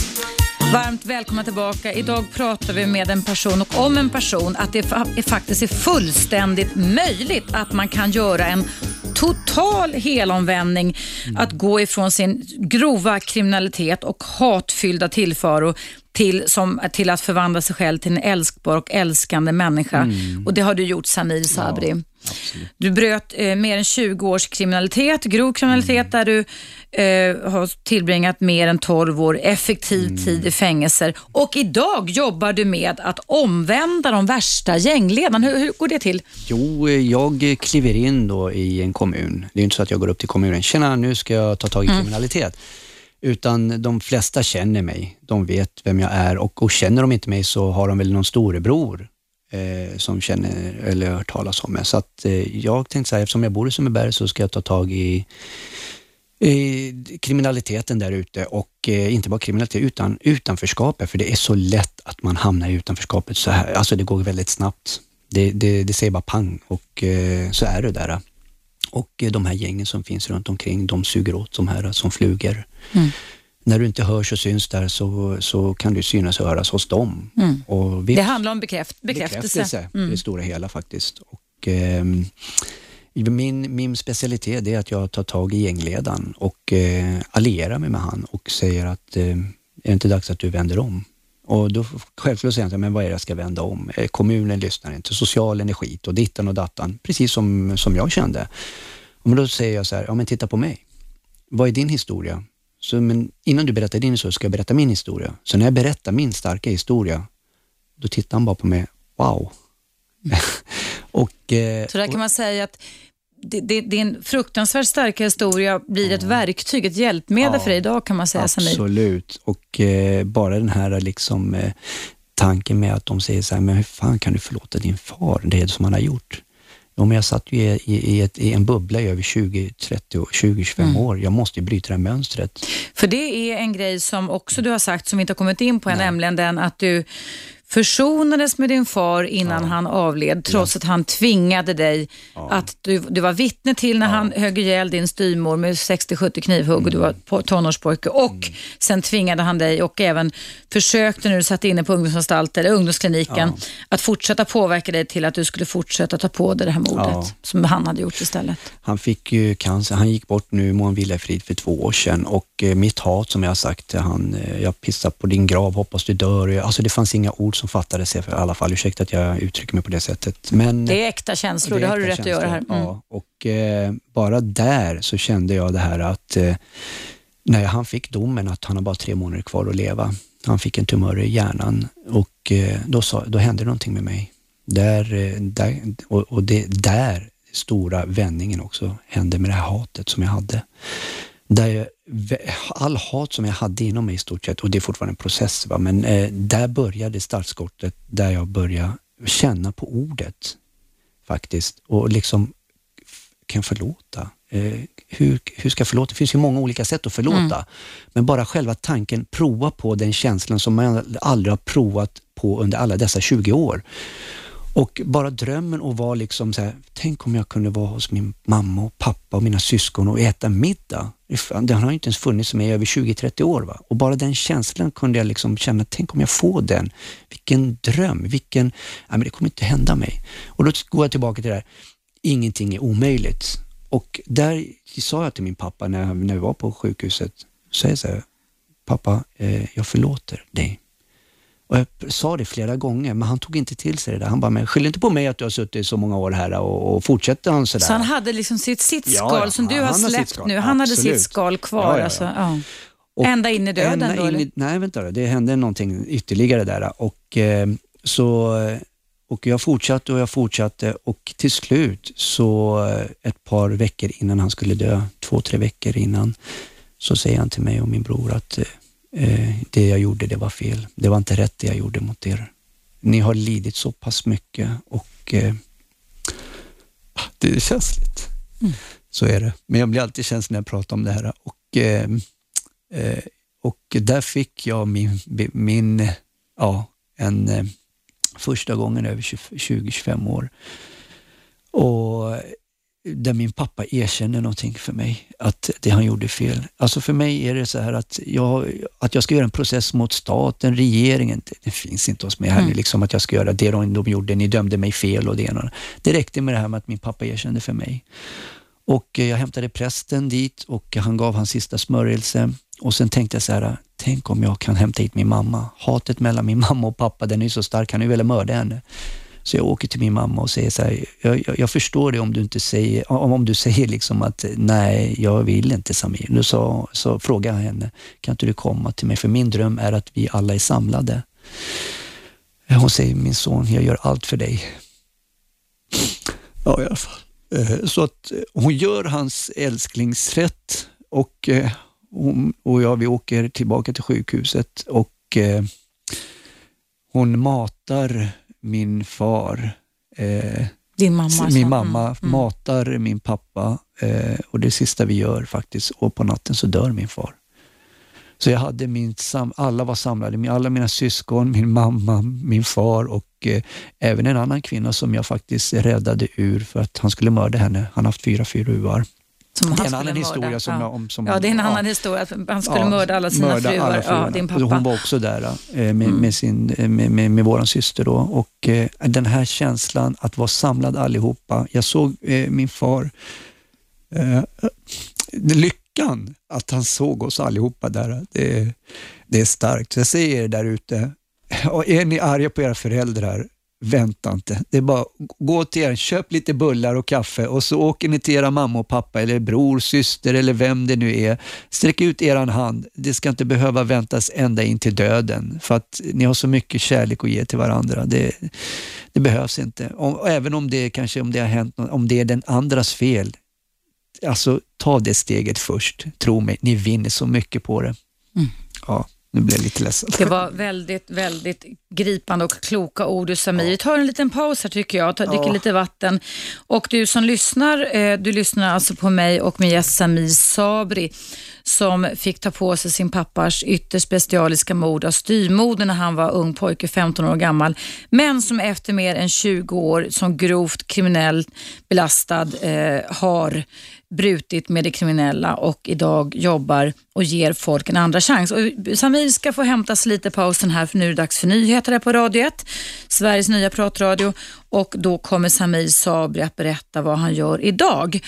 Varmt välkomna tillbaka. Idag pratar vi med en person och om en person att det faktiskt är fullständigt möjligt att man kan göra en total helomvändning. Mm. Att gå ifrån sin grova kriminalitet och hatfyllda tillvaro till, som, till att förvandla sig själv till en älskbar och älskande människa. Mm. Och det har du gjort Samir Sabri. Absolut. Du bröt eh, mer än 20 års kriminalitet, grov kriminalitet Mm. där du eh, har tillbringat mer än 12 år effektiv Mm. tid i fängelser. Och idag jobbar du med att omvända de värsta gängledarna. Hur, hur går det till? Jo, eh, jag kliver in då i en kommun. Det är inte så att jag går upp till kommunen, tjena nu ska jag ta tag i kriminalitet. Utan de flesta känner mig. De vet vem jag är och, och känner de inte mig så har de väl någon storebror eh, som känner eller har hört talas om mig. Så att eh, jag tänkte så här, eftersom jag bor i Sundbyberg så ska jag ta tag i i kriminaliteten där ute och eh, inte bara kriminalitet utan utanförskapet för det är så lätt att man hamnar i utanförskapet så här. Alltså det går väldigt snabbt. Det, det, det säger bara pang och eh, så är det där. Och eh, de här gängen som finns runt omkring, de suger åt de här som flugor. Mm. När du inte hörs och syns där så, så kan du synas och höras hos dem. Mm. Och vi, Det handlar om bekräft, bekräftelse. bekräftelse i Mm. det stora hela faktiskt. Och, ehm, min, min specialitet är att jag tar tag i gängledaren och eh, allierar mig med han och säger att eh, är det inte dags att du vänder om? Och då självklart säger han, men vad är det jag ska vända om? Eh, kommunen lyssnar inte, socialen är skit och dittan och dattan, precis som, som jag kände. Och då säger jag så här, ja men titta på mig. Vad är din historia? Så, men innan du berättar din historia ska jag berätta min historia. Så när jag berättar min starka historia, då tittar han bara på mig, wow. och, eh, Så där kan man säga att det, det, din fruktansvärt starka historia blir ett verktyg, ett hjälpmedel Ja. för dig idag kan man säga Samir. Absolut. Och eh, bara den här liksom, eh, tanken med att de säger så här, men hur fan kan du förlåta din far, det som han har gjort? Ja, men jag satt ju i, i, i, ett, i en bubbla i över 20, 30, 20, 25 Mm. år. Jag måste ju bryta det här mönstret. För det är en grej som också du har sagt som vi inte har kommit in på än, nämligen den att du försonades med din far innan han avled, trots att han tvingade dig att du, du var vittne till när han högg ihjäl din styvmor med 60-70 knivhugg och du var på- tonårspojke. Och sen tvingade han dig och även försökte när du satt inne på ungdomsanstalt eller ungdomskliniken att fortsätta påverka dig till att du skulle fortsätta ta på dig det här mordet Ja. som han hade gjort istället. Han fick ju cancer, han gick bort nu, må han vila i frid, för två år sedan. Och eh, mitt hat som jag har sagt till han, eh, jag pissar på din grav, hoppas du dör. Alltså det fanns inga ord som fattades i alla fall, ursäkta att jag uttrycker mig på det sättet. Men, Det är äkta känslor, det, har du rätt att göra här. känslor, Mm. Ja, och eh, bara där så kände jag det här att eh, när han fick domen att han har bara tre månader kvar att leva. Han fick en tumör i hjärnan och eh, då, sa, då hände någonting med mig. Där, eh, där, och, och det där stora vändningen också hände med det här hatet som jag hade. Där jag, all hat som jag hade inom mig i stort sett, och det är fortfarande en process, va? men eh, där började startskottet, där jag började känna på ordet faktiskt och liksom kan förlåta. Eh, hur, hur ska jag förlåta? Det finns ju många olika sätt att förlåta. Men bara själva tanken, prova på den känslan som man aldrig har provat på under alla dessa 20 år. Och bara drömmen att vara liksom så här, tänk om jag kunde vara hos min mamma och pappa och mina syskon och äta middag. Det Den har inte ens funnits med i över 20-30 år. Va? Och bara den känslan kunde jag liksom känna, tänk om jag får den. Vilken dröm, vilken, nej men det kommer inte hända mig. Och då går jag tillbaka till det här, ingenting är omöjligt. Och där sa jag till min pappa när, när vi var på sjukhuset, så jag så här, pappa, eh, jag förlåter dig. Och jag sa det flera gånger, men han tog inte till sig det där. Han bara, men skyll inte på mig att du har suttit så många år här och, och fortsätter han sådär. Så han hade liksom sitt, sitt Ja, skal ja, som du han- har han släppt nu. Han hade Absolut. sitt skal kvar. Ja, ja, ja. Alltså, ja. Och Ända in i döden ända då, in i, Nej, vänta då. Det hände någonting ytterligare där. Och, eh, så, och jag fortsatte och jag fortsatte och till slut så eh, ett par veckor innan han skulle dö, två, tre veckor innan, så säger han till mig och min bror att eh, det jag gjorde, det var fel. Det var inte rätt det jag gjorde mot er. Ni har lidit så pass mycket och eh, det är känsligt. Så är det. Men jag blir alltid känslig när jag pratar om det här. Och, eh, eh, och där fick jag min, min ja, en eh, första gången över 20-25 år. Och där min pappa erkänner någonting för mig, att det han gjorde fel. Alltså för mig är det så här att jag, att jag ska göra en process mot staten, regeringen, det, det finns inte hos mig här nu, liksom att jag ska göra det de, de gjorde, ni dömde mig fel och det ena. Det räckte med det här med att min pappa erkände för mig. Och eh, jag hämtade prästen dit och han gav hans sista smörjelse och sen tänkte jag så här, tänk om jag kan hämta hit min mamma. Hatet mellan min mamma och pappa, den är så stark, han är väl mörda henne. Så jag åker till min mamma och säger så här, jag, jag, jag förstår det om du inte säger, om, om du säger liksom att nej, jag vill inte Samir. Nu så, så frågar jag henne, kan inte du komma till mig? För min dröm är att vi alla är samlade. Hon säger, min son, jag gör allt för dig. Ja, i alla fall. Eh, så att eh, hon gör hans älsklingsrätt och, eh, hon, och jag vi åker tillbaka till sjukhuset och hon matar min far. Eh, Din mamma? Min alltså. mamma mm. mm. matar min pappa eh, och det sista vi gör faktiskt, och på natten så dör min far. Så jag hade min, alla var samlade, alla mina syskon, min mamma, min far och eh, även en annan kvinna som jag faktiskt räddade ur för att han skulle mörda henne. Han har haft fyra fruar. Som det är en annan historia. Som, ja. om, som, ja, det är en annan historia. Han skulle ja, mörda alla sina mörda fruar. Alla fruar. Ja, din pappa. Hon var också där eh, med, mm. med, sin, eh, med, med, med vår syster. Då. Och eh, Den här känslan att vara samlad allihopa. Jag såg eh, min far, eh, lyckan att han såg oss allihopa där. Det, det är starkt. Jag säger er där ute, är ni arga på era föräldrar, vänta inte. Det är bara gå till er, köp lite bullar och kaffe och så åker ni till era mamma och pappa eller bror, syster eller vem det nu är. Sträck ut er hand. Det ska inte behöva väntas ända in till döden för att ni har så mycket kärlek att ge till varandra. Det, det behövs inte. Och även om det kanske om det har hänt, om det är den andras fel. Alltså ta det steget först. Tro mig, ni vinner så mycket på det. Mm. Ja. Nu blir jag lite ledsen. Det var väldigt, väldigt gripande och kloka ord Samir. Vi tar en liten paus här tycker jag, dricker ja. lite vatten. Och du som lyssnar, eh, du lyssnar alltså på mig och min gäst Samir Sabri som fick ta på sig sin pappas ytterst bestialiska mord av styrmoder när han var ung pojke, 15 år gammal. Men som efter mer än 20 år som grovt kriminellt belastad eh, har brutit med det kriminella och idag jobbar och ger folk en andra chans. Och Samir ska få hämtas lite pausen här för nu är det dags för nyheter här på Radio 1, Sveriges nya pratradio och då kommer Samir Sabri att berätta vad han gör idag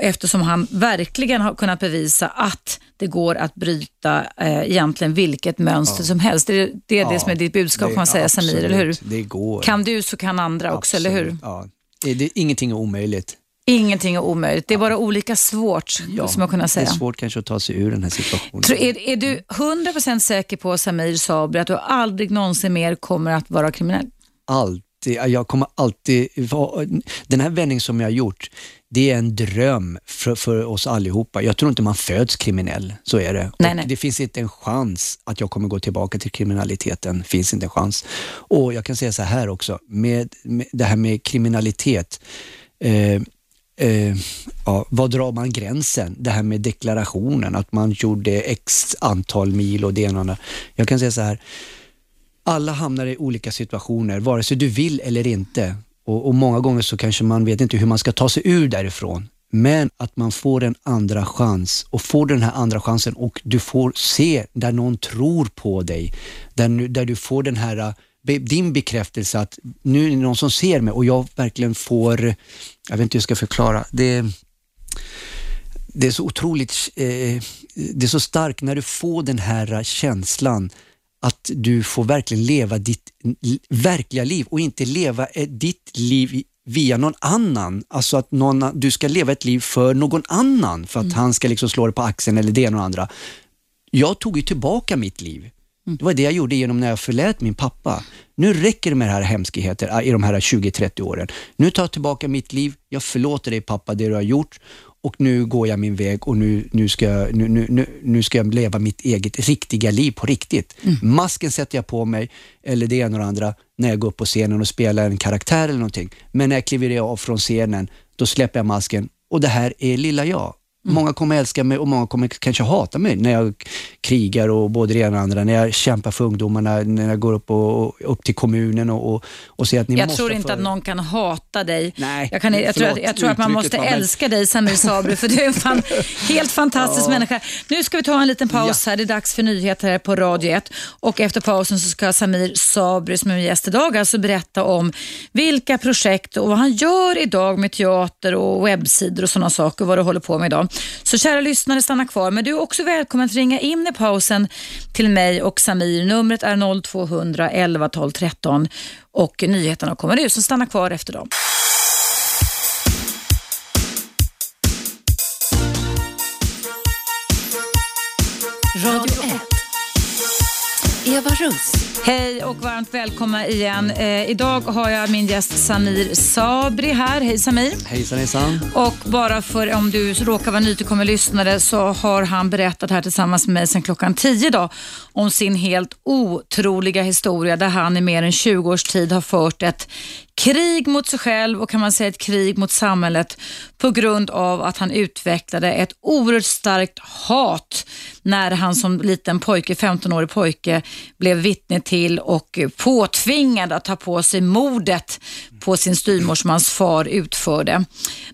eftersom han verkligen har kunnat bevisa att det går att bryta eh, egentligen vilket mönster ja. som helst. Det, är det, ja, det som är ditt budskap det, kan man säga absolut, Samir, eller hur? Det går. Kan du så kan andra absolut, också, eller hur? Ja. Det, ingenting är omöjligt. Ingenting är omöjligt. Det är bara olika svårt, ja, som jag kunna säga. Det är svårt kanske att ta sig ur den här situationen. är, är du 100% säker på, Samir Sabri, att du aldrig någonsin mer kommer att vara kriminell? Alltid. Jag kommer alltid... Den här vändningen som jag har gjort, det är en dröm för, för oss allihopa. Jag tror inte man föds kriminell, så är det. Nej, nej. Det finns inte en chans att jag kommer gå tillbaka till kriminaliteten. finns inte en chans. Och Jag kan säga så här också, med, med det här med kriminalitet. Eh, eh, ja, var drar man gränsen? Det här med deklarationen, att man gjorde x antal mil och det ena och det Jag kan säga så här, alla hamnar i olika situationer, vare sig du vill eller inte. Och, och, många gånger så kanske man vet inte hur man ska ta sig ur därifrån. Men att man får en andra chans och får den här andra chansen och du får se där någon tror på dig. Där, där du får den här din bekräftelse att nu är det någon som ser mig och jag verkligen får, jag vet inte hur jag ska förklara, det, det är så otroligt, eh, det är så starkt när du får den här känslan att du får verkligen leva ditt verkliga liv och inte leva eh, ditt liv via någon annan. Alltså att någon, du ska leva ett liv för någon annan för att mm. han ska liksom slå dig på axeln eller det ena och andra. Jag tog ju tillbaka mitt liv. Mm. Det var det jag gjorde genom när jag förlät min pappa. Nu räcker det med det här hemskheter äh, i de här 20-30 åren. Nu tar jag tillbaka mitt liv. Jag förlåter dig pappa, det du har gjort och nu går jag min väg och nu, nu, ska, jag, nu, nu, nu ska jag leva mitt eget riktiga liv på riktigt. Mm. Masken sätter jag på mig, eller det ena och det andra, när jag går upp på scenen och spelar en karaktär eller någonting. Men när jag kliver av från scenen, då släpper jag masken och det här är lilla jag. Mm. Många kommer älska mig och många kommer kanske hata mig när jag krigar och både det ena och det andra. När jag kämpar för ungdomarna, när jag går upp, och, upp till kommunen och, och, och säger att ni jag måste... Jag tror inte för... att någon kan hata dig. Nej, jag, kan, jag, förlåt, tror, att, jag tror att man måste älska dig, Samir Sabri, för du är en fan, helt fantastisk ja. människa. Nu ska vi ta en liten paus ja. här. Det är dags för nyheter här på Radio 1 och efter pausen så ska Samir Sabri, som är gäst idag, alltså berätta om vilka projekt och vad han gör idag med teater och webbsidor och sådana saker, vad du håller på med idag. Så kära lyssnare, stanna kvar. Men du är också välkommen att ringa in i pausen till mig och Samir. Numret är 0200 11 12 13 och nyheterna kommer nu, så stanna kvar efter dem. Radio 1. Eva Russ. Hej och varmt välkomna igen. Eh, idag har jag min gäst Samir Sabri här. Hej Samir. Hejsan hejsan. Och bara för om du råkar vara nytillkommen lyssnare så har han berättat här tillsammans med mig sedan klockan 10 då, om sin helt otroliga historia där han i mer än 20 års tid har fört ett krig mot sig själv och kan man säga ett krig mot samhället på grund av att han utvecklade ett oerhört starkt hat när han som liten pojke, 15-årig pojke, blev vittne till och påtvingad att ta på sig mordet på sin styvmorsmans far utförde.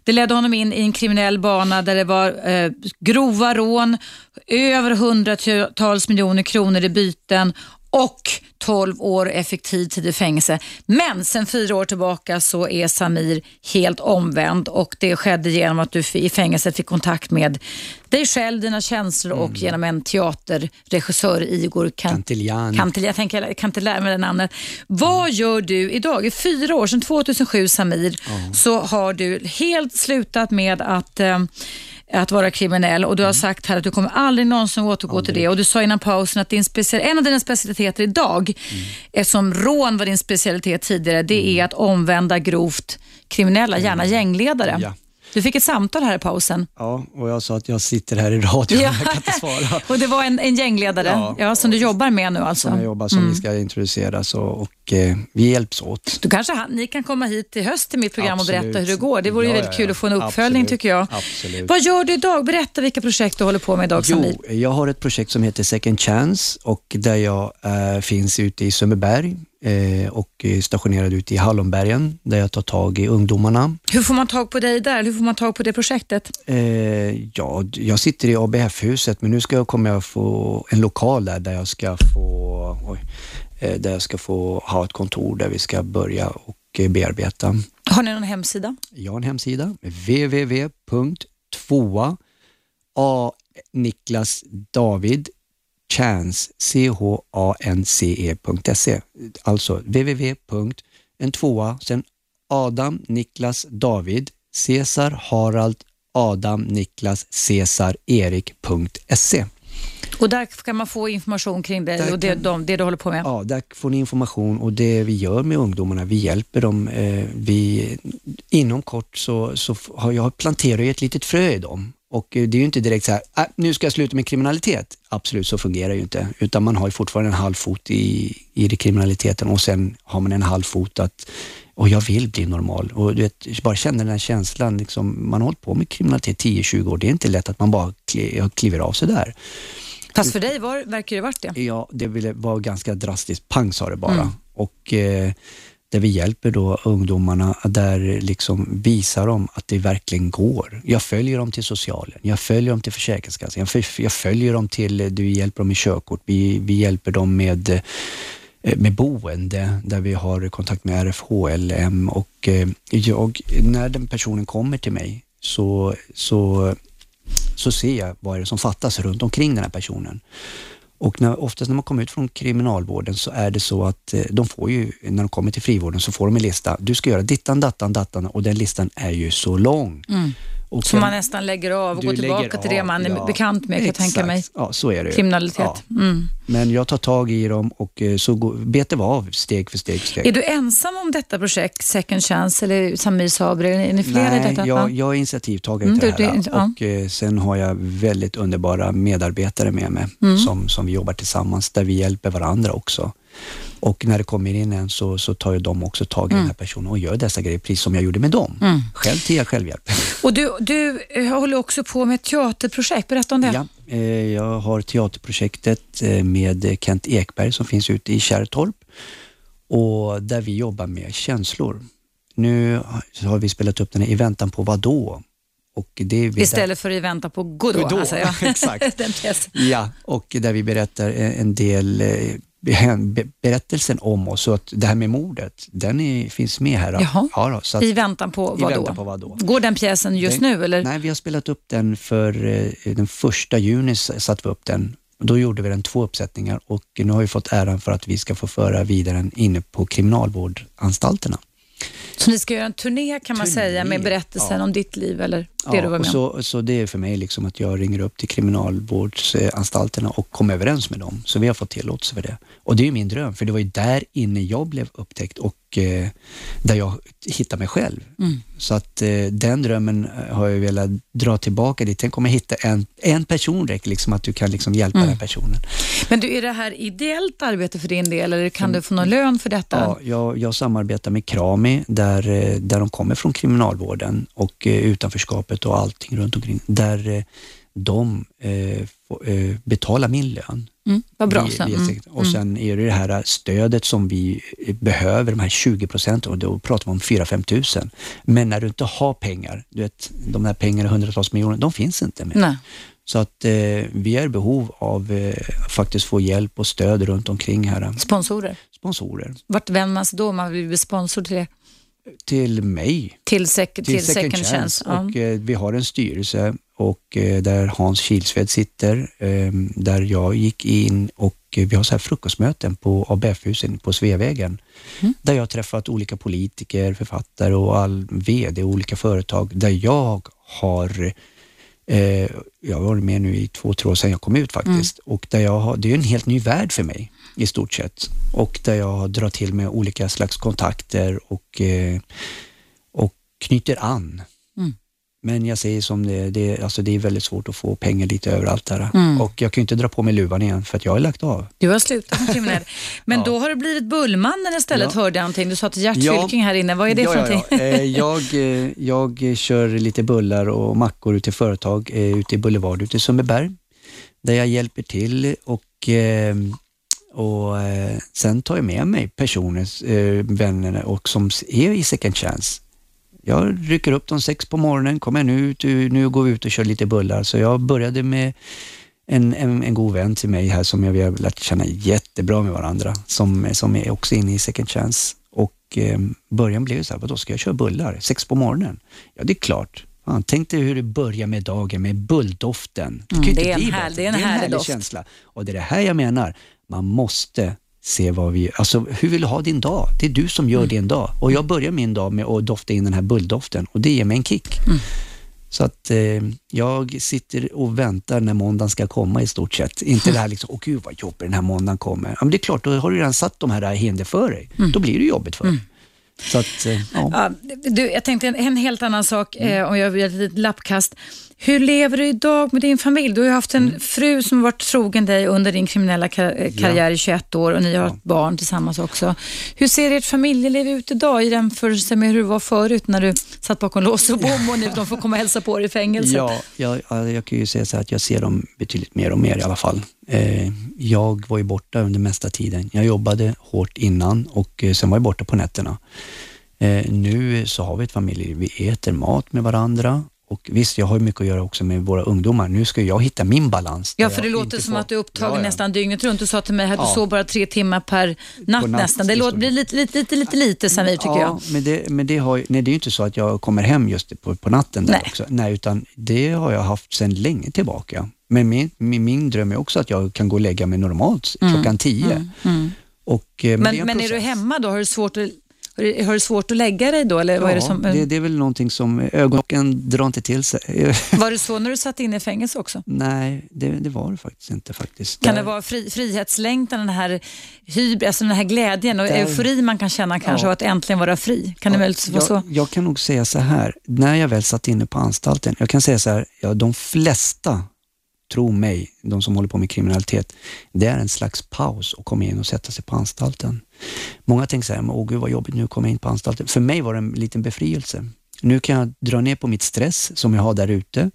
Det ledde honom in i en kriminell bana där det var eh, grova rån, över hundratals miljoner kronor i byten och 12 år effektiv tid i fängelse. Men sen fyra år tillbaka så är Samir helt omvänd och det skedde genom att du i fängelset fick kontakt med dig själv, dina känslor och Mm. genom en teaterregissör, Igor Cantillani. Cantillani. Jag tänker, kan lära mig det namnet. Vad gör du idag? I fyra år, sedan 2007 Samir, så har du helt slutat med att eh, att vara kriminell och du Mm. har sagt här att du kommer aldrig någonsin återgå till det och du sa innan pausen att din en av dina specialiteter idag, Mm. eftersom rån var din specialitet tidigare, det är att omvända grovt kriminella, gärna gängledare. Mm. Ja. Du fick ett samtal här i pausen. Ja, och jag sa att jag sitter här i radio, jag kan inte svara. och det var en, en gängledare Ja. ja, som du jobbar med nu alltså. Som jag jobbar som vi ska introduceras och, och eh, vi hjälps åt. Då kanske han, ni kan komma hit i höst till mitt program Absolut. och berätta hur det går. Det vore ju Ja, väldigt ja, kul ja. att få en uppföljning Absolut. tycker jag. Absolut. Vad gör du idag? Berätta vilka projekt du håller på med idag. Jo, jag har ett projekt som heter Second Chance och där jag eh, finns ute i Sundbyberg och är stationerad ute i Hallonbergen där jag tar tag i ungdomarna. Hur får man tag på dig där? Hur får man tag på det projektet? Eh, ja, jag sitter i ABF-huset men nu ska jag, kommer jag få en lokal där, där jag ska få oj, eh, där jag ska få ha ett kontor där vi ska börja och eh, bearbeta. Har ni någon hemsida? Jag har en hemsida, www.2a A Niklas David Chance, C-H-A-N-C-E.se. Alltså www. En tvåa, sen Adam Niklas David, Cesar Harald Adam Niklas Cesar Erik.se. Och där kan man få information kring dig Där och det, kan- de, det du håller på med. Ja, där får ni information och det vi gör med ungdomarna, vi hjälper dem. Eh, vi, inom kort så, så har jag planterat ett litet frö i dem. Och eh, det är ju inte direkt så här, äh, nu ska jag sluta med kriminalitet. Absolut, så fungerar det ju inte. Utan man har ju fortfarande en halv fot i, i kriminaliteten och sen har man en halv fot att, och jag vill bli normal. Och du vet, bara känna den här känslan, liksom, man har hållit på med kriminalitet 10-20 år. Det är inte lätt att man bara kli, kliver av sig där. Fast för dig var, verkar det varit det. Ja, det vara ganska drastiskt. Pang sa det bara. Mm. Och eh, där vi hjälper då ungdomarna, där liksom visar dem att det verkligen går. Jag följer dem till socialen, jag följer dem till Försäkringskassan, jag, jag följer dem till, du hjälper dem med körkort, vi, vi hjälper dem med eh, med boende där vi har kontakt med RFHLM och eh, jag, när den personen kommer till mig så, så så ser jag vad är det som fattas runt omkring den här personen. Och när, oftast när man kommer ut från kriminalvården så är det så att eh, de får ju, när de kommer till frivården så får de en lista. Du ska göra dittan, dattan, dattan och den listan är ju så lång. Mm. Och Som man nästan lägger av och går tillbaka till det man är ja. bekant med kan jag tänka mig. Ja, så är det. Kriminalitet. Ja. Mm. Men jag tar tag i dem och eh, så går, betar vi av steg för steg för steg. Är du ensam om detta projekt, Second Chance, eller Samir Sabri? Är ni flera i Nej, detta? jag, Ja. jag är initiativtagare Mm, till det här ja. och eh, sen har jag väldigt underbara medarbetare med mig Mm. som, som vi jobbar tillsammans där vi hjälper varandra också. Och när det kommer in en så, så tar ju de också tag i Mm. den här personen och gör dessa grejer precis som jag gjorde med dem. Själv till självhjälp. Och du, du eh, håller också på med ett teaterprojekt. Berätta om det. Ja, eh, jag har teaterprojektet eh, med Kent Ekberg som finns ute i Kärrtorp och där vi jobbar med känslor. Nu har vi spelat upp den här I väntan på vad då? Istället för i väntan på Godot. Godot, Alltså, ja. exakt. Ja, och där vi berättar en del berättelsen om oss. Så att det här med mordet, den är, finns med här. Jaha. Ja, då, att, I väntan på vad, i då? väntan på vad då? Går den pjäsen just Den- nu eller? Nej, vi har spelat upp den för eh, den första juni satte vi upp den. Då gjorde vi den två uppsättningar och nu har vi fått äran för att vi ska få föra vidare den inne på kriminalvårdsanstalterna. Så ni ska göra en turné kan man Turné, säga med berättelsen ja. om ditt liv eller det du var med om? så, så det är för mig liksom att jag ringer upp till kriminalvårdsanstalterna och kommer överens med dem. Så vi har fått tillåtelse för det. Och det är min dröm, för det var ju där inne jag blev upptäckt och eh, där jag hittade mig själv. Mm. Så att eh, den drömmen eh, har jag velat dra tillbaka dit. Tänk om jag hittar en, en person räcker liksom att du kan liksom hjälpa Mm. den personen. Men du, är det här ideellt arbete för din del eller kan du få någon lön för detta? Ja, jag, jag samarbetar med Krami där, eh, där de kommer från kriminalvården och eh, utanförskapet och allting runt omkring. Där eh, de betalar min lön. Mm, vad bra. Vi- vi- Mm. Och sen är det det här stödet som vi eh, behöver, de här 20 procenten och då pratar vi om 4-5 tusen. Men när du inte har pengar, du vet de här pengarna, hundratals miljoner, de finns inte mer. Nej. Så att eh, vi är i behov av eh, faktiskt få hjälp och stöd runt omkring här. Sponsorer. Sponsorer Vart vänder man sig då om man vill bli sponsor till det? till mig Till, sec- till, till Second, Chance? Ja. Och, eh, vi har en styrelse och eh, där Hans Kilsved sitter, eh, där jag gick in och eh, vi har så här frukostmöten på ABF-husen på Sveavägen. Mm. Där jag har träffat olika politiker, författare och all VD olika företag där jag har Eh, jag har varit med nu i två, tre år sedan jag kom ut faktiskt. Och där jag har, det är en helt ny värld för mig i stort sett. Och där jag drar till med olika slags kontakter och, eh, och knyter an. Mm. Men jag säger som det är, det, alltså det är väldigt svårt att få pengar lite överallt där. Mm. Och jag kan ju inte dra på mig luvan igen för att jag har lagt av. Du har slutat som kriminell. Men Ja. då har du blivit Bullmannen istället, Ja. hörde jag någonting. Du sa till Gert Ja. Här inne. Vad är det ja, för någonting? Eh, jag, eh, jag kör lite bullar och mackor ute i företag eh, ute i Boulevard ute i Sundbyberg. Där jag hjälper till och, eh, och eh, sen tar jag med mig personer, eh, vänner och som är i second chance. Jag rycker upp dem sex på morgonen, kommer nu ut, nu går vi ut och kör lite bullar. Så jag började med en, en, en god vän till mig här som jag, vi har lärt känna jättebra med varandra, som, som är också inne i second chance. Och eh, början blev så här, vadå ska jag köra bullar sex på morgonen? Ja, det är klart. Fan, tänk dig hur det börjar med dagen med bulldoften. kan Mm, det är en härlig- det är en härlig härlig doft. känsla. Och det är det här jag menar, man måste se vad vi Alltså, hur vill du ha din dag? Det är du som gör Mm. din dag. Och jag börjar min dag med att dofta in den här bulldoften och det ger mig en kick. Mm. Så att eh, jag sitter och väntar när måndagen ska komma i stort sett. Inte det här liksom, åh gud vad jobbigt den här måndagen kommer. Ja, men det är klart, då har du redan satt de här hinder för dig. Mm. Då blir det jobbigt för dig. Så att, eh, ja. Ja, du, jag tänkte en, en helt annan sak, Mm. eh, om jag gör ett litet lappkast. Hur lever du idag med din familj? Du har ju haft en Mm. fru som varit trogen dig under din kriminella kar- eh, karriär i 21 år och ni har ett barn tillsammans också. Hur ser ert familjeliv ut idag i jämförelse med hur det var förut när du satt bakom lås och bom och nu de får komma och hälsa på dig i fängelset? Ja, jag, ja, jag kan ju säga så att jag ser dem betydligt mer och mer i alla fall. Eh, jag var ju borta under mesta tiden. Jag jobbade hårt innan och eh, sen var jag borta på nätterna. Nu så har vi ett familjeliv. Vi äter mat med varandra och visst, jag har mycket att göra också med våra ungdomar. Nu ska jag hitta min balans. Ja, för det låter som får- att du är upptagen Ja, ja. nästan dygnet runt. Du sa till mig att du Ja. sov bara tre timmar per natt, natt, nästan. Det det låter, blir lite, lite, lite, lite, lite Samir, tycker ja, jag. Men det, men det, har, nej, det är ju inte så att jag kommer hem just på, på natten där Nej. också. Nej, utan det har jag haft sedan länge tillbaka. Men min, min, min dröm är också att jag kan gå och lägga mig normalt klockan tio. Och, eh, Men, men, en är du hemma då? Har du svårt att, har du, svårt att lägga dig då? Eller vad är det Ja, som, det, det är väl någonting som ögonen drar inte till sig. Var det så när du satt inne i fängelse också? Nej, det, det var det faktiskt inte faktiskt. Kan Där- det vara fri, frihetslängtan, den här, alltså den här glädjen och Där- eufori man kan känna kanske Ja. att äntligen vara fri? Kan det möjligtvis vara så? jag, jag kan nog säga så här, när jag väl satt inne på anstalten, jag kan säga så här, ja, de flesta, tro mig, de som håller på med kriminalitet, det är en slags paus att komma in och sätta sig på anstalten. Många tänker så här, åh gud vad jobbigt nu att komma in på anstalten. För mig var det en liten befrielse. Nu kan jag dra ner på mitt stress som jag har där ute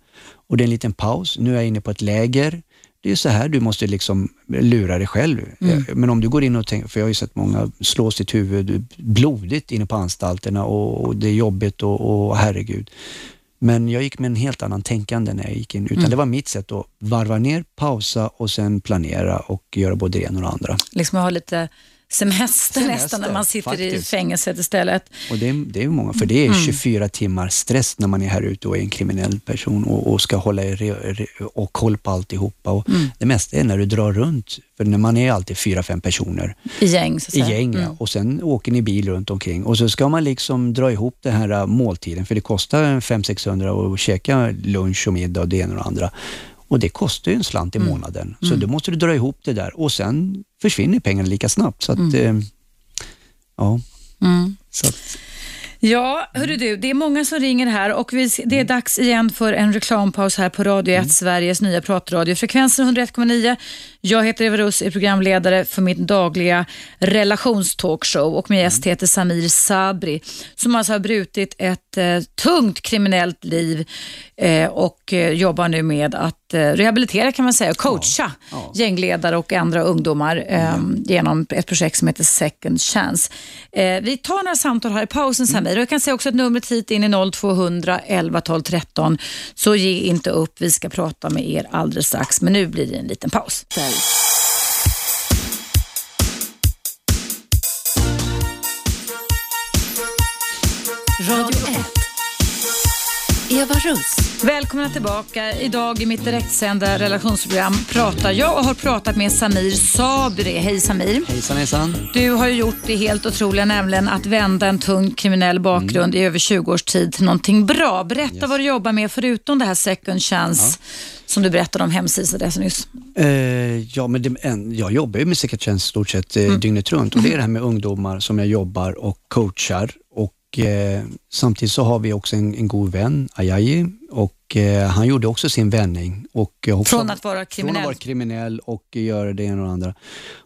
och det är en liten paus. Nu är jag inne på ett läger. Det är så här du måste liksom lura dig själv. Mm. Men om du går in och tänker, för jag har ju sett många slå sitt huvud blodigt inne på anstalterna och, och det är jobbigt och, och herregud. Men jag gick med en helt annan tänkande när jag gick in, utan Mm. det var mitt sätt att varva ner, pausa och sen planera och göra både det ena och det andra. Liksom ha lite semester, Semester, nästan när man sitter i faktiskt. fängelset istället. Och det är, det är många, för det är Mm. 24 timmar stress när man är här ute och är en kriminell person och, och ska hålla i och koll på alltihopa. Och Mm. Det mesta är när du drar runt, för när man är alltid fyra, fem personer I gäng så i gäng. Mm. och sen åker ni bil runt omkring och så ska man liksom dra ihop den här måltiden, för det kostar 500-600 att käka lunch och middag och det ena och det andra. Och det kostar ju en slant i Mm. månaden, så då måste du dra ihop det där och sen försvinner pengarna lika snabbt. Så att, eh, ja, Mm. så att, Ja, hörru du, det är många som ringer här och vi, det är dags igen för en reklampaus här på Radio 1, Sveriges nya pratradio. Frekvensen 101,9. Jag heter Eva Russ, är programledare för mitt dagliga relationstalkshow och min gäst heter Samir Sabri som alltså har brutit ett eh, tungt kriminellt liv eh, och eh, jobbar nu med att eh, rehabilitera kan man säga, och coacha Ja. gängledare och andra ungdomar eh, genom ett projekt som heter Second Chance. Eh, vi tar några samtal här i pausen Samir och jag kan säga också att numret hit in är 0200 11 12 13 så ge inte upp, vi ska prata med er alldeles strax men nu blir det en liten paus. Radio 1. Eva Russ. Välkomna tillbaka. Idag i mitt direktsända relationsprogram pratar jag och har pratat med Samir Sabri. Hej Samir. hejsan hejsan. Du har ju gjort det helt otroliga, nämligen att vända en tung kriminell bakgrund i över 20 års tid till någonting bra. Berätta vad du jobbar med förutom det här second chance som du berättade om hemsidsadressen nyss. Eh, ja, men det, en, jag jobbar ju med Second Chance stort sett eh, dygnet runt och det är det här med ungdomar som jag jobbar och coachar och eh, samtidigt så har vi också en, en god vän, Ayayi, och eh, han gjorde också sin vändning. Och, eh, Från att vara Från kriminell. att vara kriminell och göra det ena och det andra.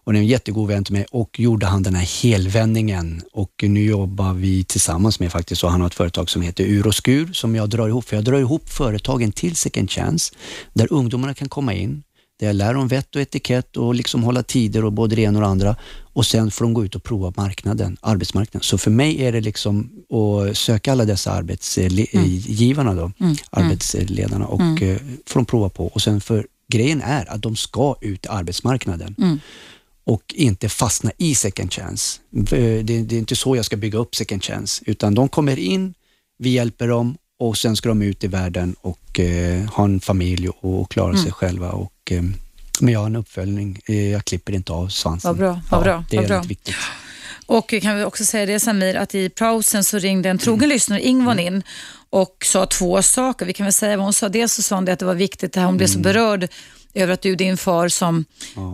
Och det är en jättegod vän till mig och gjorde han den här helvändningen och nu jobbar vi tillsammans med faktiskt och han har ett företag som heter Ur och Skur som jag drar ihop, för jag drar ihop företagen till Second Chance där ungdomarna kan komma in, där jag lär dem vett och etikett och liksom hålla tider och både det ena och det andra. Och sen får de gå ut och prova marknaden, arbetsmarknaden. Så för mig är det liksom att söka alla dessa arbetsgivarna då, arbetsledarna. Och eh, får de prova på. Och sen för grejen är att de ska ut i arbetsmarknaden. Och inte fastna i second chance. Eh, Det, det är inte så jag ska bygga upp second chance, utan de kommer in, vi hjälper dem och sen ska de ut i världen och eh, ha en familj och, och klara sig själva. Och, eh, men jag har en uppföljning, eh, jag klipper inte av svansen. Vad bra, vad bra, Det är bra. viktigt. Och kan vi också säga det Samir, att i pausen så ringde en trogen lyssnare, Ingvar, in och sa två saker. Vi kan väl säga vad hon sa. Dels så sa hon det att det var viktigt, det här, hon blev så berörd över att du, din far som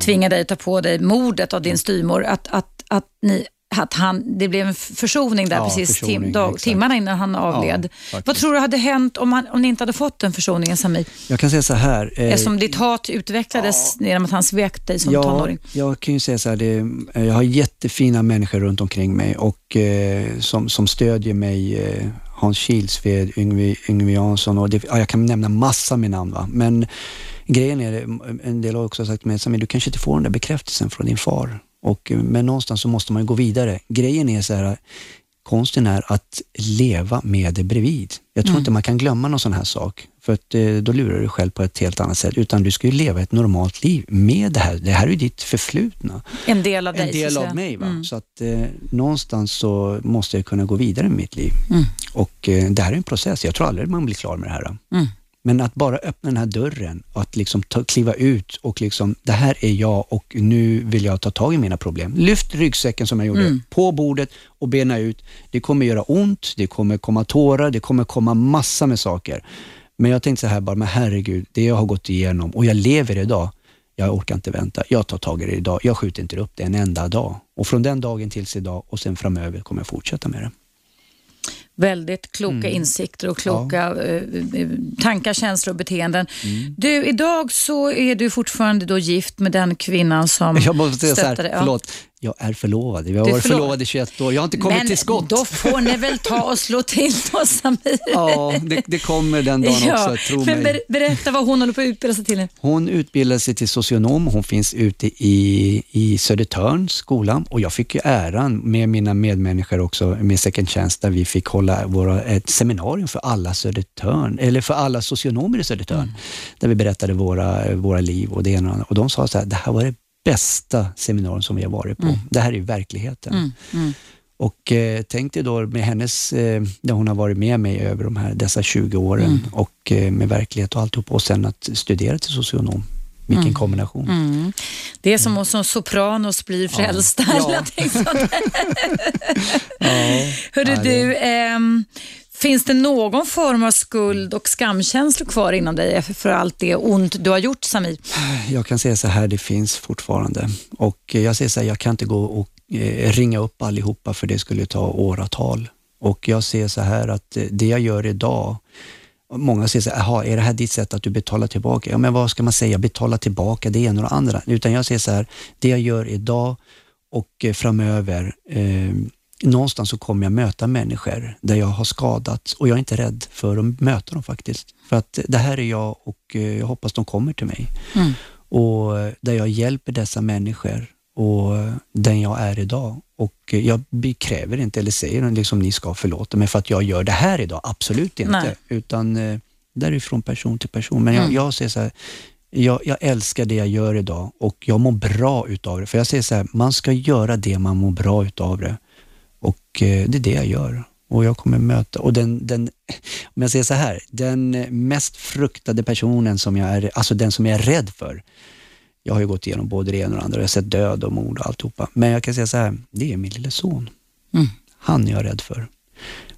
tvingade dig att ta på dig mordet av din styrmor, att, att, att, ni, att han, det blev en försoning där Ja, precis försoning, tim, dag, timmarna innan han avled. faktiskt. vad tror du hade hänt om, han, om ni inte hade fått den försoningen Samir? Jag kan säga så här. eh, Eftersom ditt hat utvecklades genom att han svek dig som ja, tonåring. Jag kan ju säga så här, det, eh, jag har jättefina människor runt omkring mig och eh, som, som stödjer mig. Eh, Hans Kilsved, Yngve, Yngve Jansson och det, ja, jag kan nämna massa med namn. Va? Men grejen är, en del har också sagt till mig, Samir, du kanske inte får den där bekräftelsen från din far. Och, eh, men någonstans så måste man gå vidare. Grejen är så här, konsten är att leva med det bredvid. Jag tror inte man kan glömma någon sån här sak, för att eh, då lurar du dig själv på ett helt annat sätt. Utan du ska ju leva ett normalt liv med det här. Det här är ju ditt förflutna. En del av dig. En del av mig. Va? Mm. Så att eh, någonstans så måste jag kunna gå vidare med mitt liv. Mm. Och eh, det här är en process. Jag tror aldrig man blir klar med det här. Men att bara öppna den här dörren, att liksom ta, kliva ut och liksom, det här är jag och nu vill jag ta tag i mina problem. Lyft ryggsäcken som jag gjorde, Mm. på bordet och bena ut. Det kommer göra ont, det kommer komma tårar, det kommer komma massa med saker. Men jag tänkte så här bara, men herregud, det jag har gått igenom och jag lever idag, jag orkar inte vänta. Jag tar tag i det idag. Jag skjuter inte upp det en enda dag. Och från den dagen tills idag och sen framöver kommer jag fortsätta med det. Väldigt kloka insikter och kloka eh, eh, tankar, känslor och beteenden. Mm. Du, idag så är du fortfarande då gift med den kvinnan som Jag måste säga så här, ja. förlåt. Jag är förlovad. Vi har varit förlovade i 21 år. Jag har inte kommit Men till skott. då får ni väl ta och slå till då, Samir. Ja, det, det kommer den dagen Ja, också, tro men mig. ber, berätta vad hon håller på att utbilda sig till. Hon utbildade sig till socionom. Hon finns ute i, i Södertörns skola och jag fick ju äran med mina medmänniskor också med Second Chance där vi fick hålla våra, ett seminarium för alla Södertörn, eller för alla socionomer i Södertörn. Där vi berättade våra, våra liv och det ena och, andra. och de sa så här, det här var det bästa seminarium som vi har varit på. Det här är verkligheten. Och eh, tänk dig då med hennes, eh, där hon har varit med mig över de här, dessa 20 åren och eh, med verklighet och alltihop och sen att studera till socionom. Vilken kombination. Mm. Det är som mm. som Sopranos blir frälsta. Ja. där. Ja. Hörru Ja, det- du, ehm, finns det någon form av skuld och skamkänslor kvar inom dig för allt det ont du har gjort, Samir? Jag kan säga så här, det finns fortfarande. Och jag säger så här, jag kan inte gå och eh, ringa upp allihopa för det skulle ta åratal. Och jag ser så här att eh, det jag gör idag, Många säger så här, är det här ditt sätt att du betalar tillbaka? Ja, men vad ska man säga? Betala tillbaka det ena och det andra. Utan jag säger så här, det jag gör idag och eh, framöver, eh, någonstans så kommer jag möta människor där jag har skadats och jag är inte rädd för att möta dem faktiskt. För att det här är jag och eh, jag hoppas de kommer till mig. Och eh, där jag hjälper dessa människor och den jag är idag. Och jag kräver inte eller säger liksom ni ska förlåta mig för att jag gör det här idag. Absolut inte. Nej. Utan eh, därifrån person till person. Men jag, jag säger så här, jag, jag älskar det jag gör idag och jag mår bra utav det. För jag säger så här, man ska göra det man mår bra utav det. Och eh, det är det jag gör. Och jag kommer möta, och den, den, om jag säger så här, den mest fruktade personen som jag är, alltså den som jag är rädd för. Jag har ju gått igenom både det ena och det andra, jag har sett död och mord och alltihopa. Men jag kan säga så här, det är min lille son. Mm. Han är jag rädd för.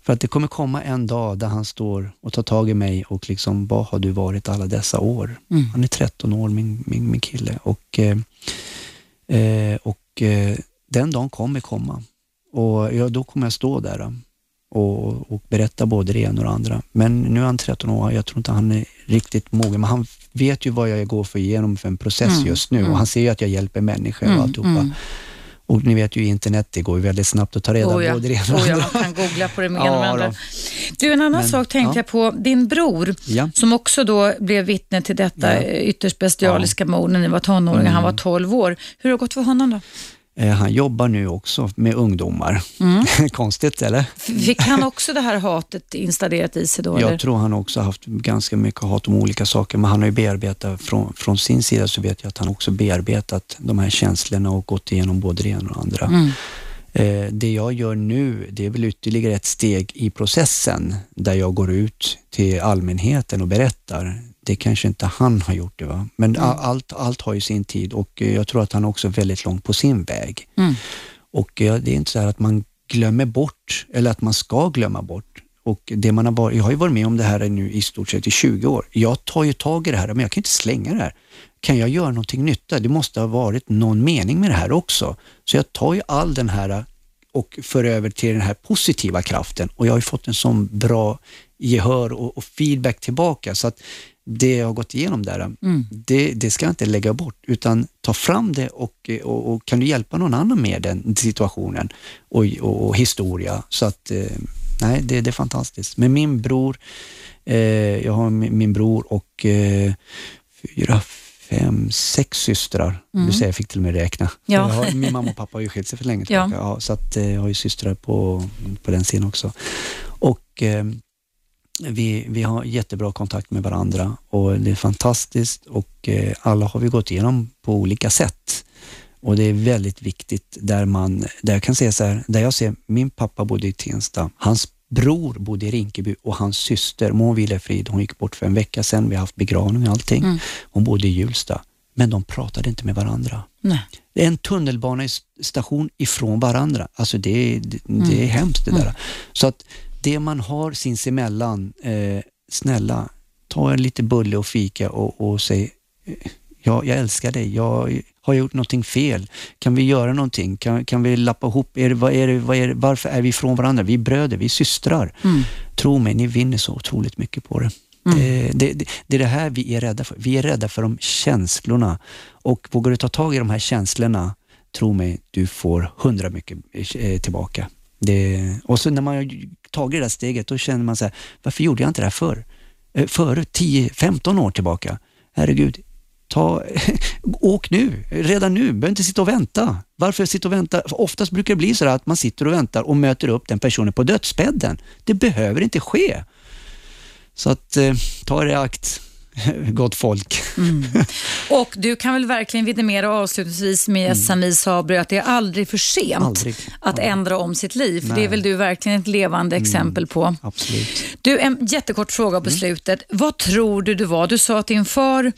För att det kommer komma en dag där han står och tar tag i mig och liksom, vad har du varit alla dessa år? Mm. Han är 13 år, min, min, min kille. Och, eh, eh, och eh, den dagen kommer komma. Och ja, då kommer jag stå där och, och berätta både det ena och det andra. Men nu är han 13 år, jag tror inte han är riktigt mogen, men han vet ju vad jag går för igenom för en process Mm, just nu och han ser ju att jag hjälper människor och Mm, alltihopa. mm. Och ni vet ju internet, det går ju väldigt snabbt att ta reda på Oh ja. både det ena och Oh ja, man kan googla på det med Ja, och andra. då. Du, en annan Men, sak tänkte ja. jag på. Din bror, Ja. som också då blev vittne till detta Ja. ytterst bestialiska mord när ni var tonåringar. Han var 12 år. Hur har det gått för honom då? Eh, Han jobbar nu också med ungdomar. Mm. Konstigt eller? Fick han också det här hatet installerat i sig då? eller? Jag tror han också haft ganska mycket hat om olika saker, men han har ju bearbetat, från, från sin sida så vet jag att han också bearbetat de här känslorna och gått igenom både det ena och det andra. Mm. Eh, det jag gör nu, det är väl ytterligare ett steg i processen där jag går ut till allmänheten och berättar. Det kanske inte han har gjort det, va? men a- allt, allt har ju sin tid och eh, jag tror att han är också väldigt långt på sin väg. Mm. Och eh, det är inte så här att man glömmer bort, eller att man ska glömma bort. Och det man har varit, jag har ju varit med om det här nu i stort sett i 20 år. Jag tar ju tag i det här, men jag kan inte slänga det här. Kan jag göra någonting nytta? Det måste ha varit någon mening med det här också. Så jag tar ju all den här och för över till den här positiva kraften och jag har ju fått en sån bra gehör och, och feedback tillbaka så att det jag har gått igenom där, det, det ska jag inte lägga bort utan ta fram det och, och, och kan du hjälpa någon annan med den situationen och, och, och historia så att eh, nej, det, det är fantastiskt. Men min bror, eh, jag har min, min bror och eh, fyra, fem, sex systrar. Du säger jag fick till och med räkna. Ja. Har, min mamma och pappa har ju skilt sig för länge Ja. tillbaka. Ja. så att, eh, jag har ju systrar på, på den sidan också. Och eh, vi, vi har jättebra kontakt med varandra och det är fantastiskt och eh, alla har vi gått igenom på olika sätt. Och det är väldigt viktigt där man, där jag kan säga så här, där jag ser min pappa bodde i Tensta, hans bror bodde i Rinkeby och hans syster, Må vila i frid, hon gick bort för en vecka sedan, vi har haft begravning och allting. Hon bodde i Hjulsta, men de pratade inte med varandra. Nej. Det är en tunnelbanestation ifrån varandra. Alltså det, är- det, det är hemskt det där. Så att det man har sinsemellan, eh, snälla, ta en lite bulle och fika och, och säg eh, ja, jag älskar dig, jag har gjort någonting fel. Kan vi göra någonting? Kan, kan vi lappa ihop? Är det, vad är det, vad är det, varför är vi ifrån varandra? Vi är bröder, vi är systrar. Tro mig, ni vinner så otroligt mycket på det. Det, det, det, det är det här vi är rädda för. Vi är rädda för de känslorna. Och vågar du ta tag i de här känslorna, tro mig, du får hundra mycket eh, tillbaka. Det, och så när man har tagit det där steget, då känner man så här, varför gjorde jag inte det här förr? För eh, 10-15 år tillbaka. Herregud, ta, åk nu, redan nu, behöver inte sitta och vänta. Varför sitta och vänta? För oftast brukar det bli så att man sitter och väntar och möter upp den personen på dödsbädden. Det behöver inte ske. Så att eh, ta det i akt, gott folk. Mm. Och du kan väl verkligen vidimera avslutningsvis med mm. Sabri att det är aldrig för sent aldrig. att ja. ändra om sitt liv. För det är väl du verkligen ett levande mm. exempel på. Absolut. Du, en jättekort fråga på mm. slutet. Vad tror du du var? Du sa att din far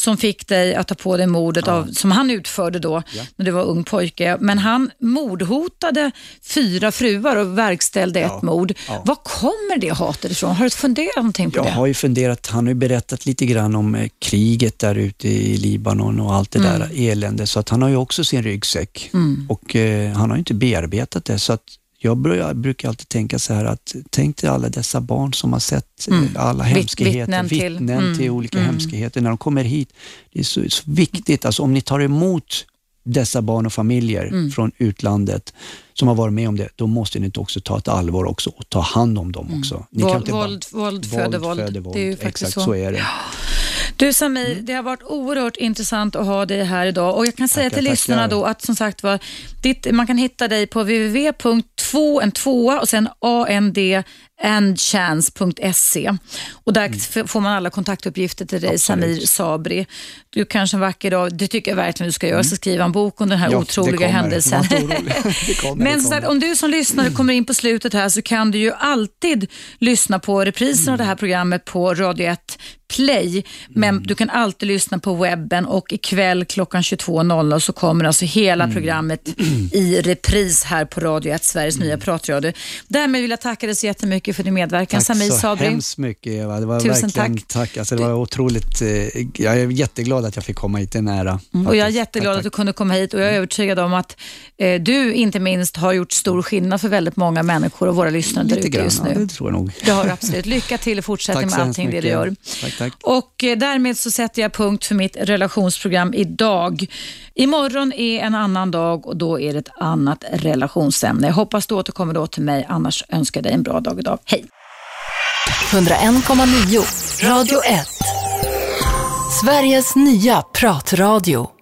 som fick dig att ta på dig mordet ja. av, som han utförde då ja. när du var ung pojke. Men han mordhotade fyra fruar och verkställde ja. ett mord. Var kommer det hatet ifrån? Har du funderat någonting på jag det? Jag har ju funderat, han har ju berättat lite grann om eh, kriget där ute i Libanon och allt det mm. där elände, så att han har ju också sin ryggsäck mm. och eh, han har ju inte bearbetat det. så att jag brukar alltid tänka så här att tänk dig alla dessa barn som har sett eh, mm. alla hemskheter, vittnen till, vittnen mm. till olika mm. hemskheter när de kommer hit. Det är så, så, viktigt, alltså om ni tar emot dessa barn och familjer mm. från utlandet som har varit med om det, då måste ni också ta ett allvar också och ta hand om dem mm. också. Ni våld, kan våld, bara, våld, föder våld. Föder våld. Det är ju faktiskt Exakt så. så är det. Du Samir, mm. det har varit oerhört intressant att ha dig här idag och jag kan säga tackar, till tackar. lyssnarna då att som sagt var, ditt, man kan hitta dig på www.2 en tvåa och sen and andchance.se och där mm. får man alla kontaktuppgifter till dig, Absolut. Samir Sabri. Du kanske en vacker dag, det tycker jag verkligen du ska göra, mm. ska skriva en bok om den här ja, otroliga händelsen. Men så om du som lyssnare kommer in på slutet här så kan du ju alltid lyssna på reprisen mm. av det här programmet på Radio 1 Play, men mm. du kan alltid lyssna på webben och ikväll klockan 22.00 så kommer alltså hela mm. programmet i repris här på Radio 1, Sveriges mm. nya pratradio. Därmed vill jag tacka dig så jättemycket för din medverkan. Tack Samir så Sabri. hemskt mycket Eva. Det var Tusen tack. tack. Alltså, det var otroligt. Eh, jag är jätteglad att jag fick komma hit, det är nära. Mm. Och jag är jätteglad tack, att du kunde komma hit och jag är övertygad om att eh, du inte minst har gjort stor skillnad för väldigt många människor och våra lyssnare där ute just nu. Ja, det tror jag nog. Det har absolut. Lycka till i fortsättningen med allting det du gör. Tack, tack. Och eh, därmed så sätter jag punkt för mitt relationsprogram idag. Imorgon är en annan dag och då är det ett annat relationsämne. Jag hoppas du återkommer då till mig, annars önskar jag dig en bra dag idag. Hej! 101,9 Radio 1 Sveriges nya pratradio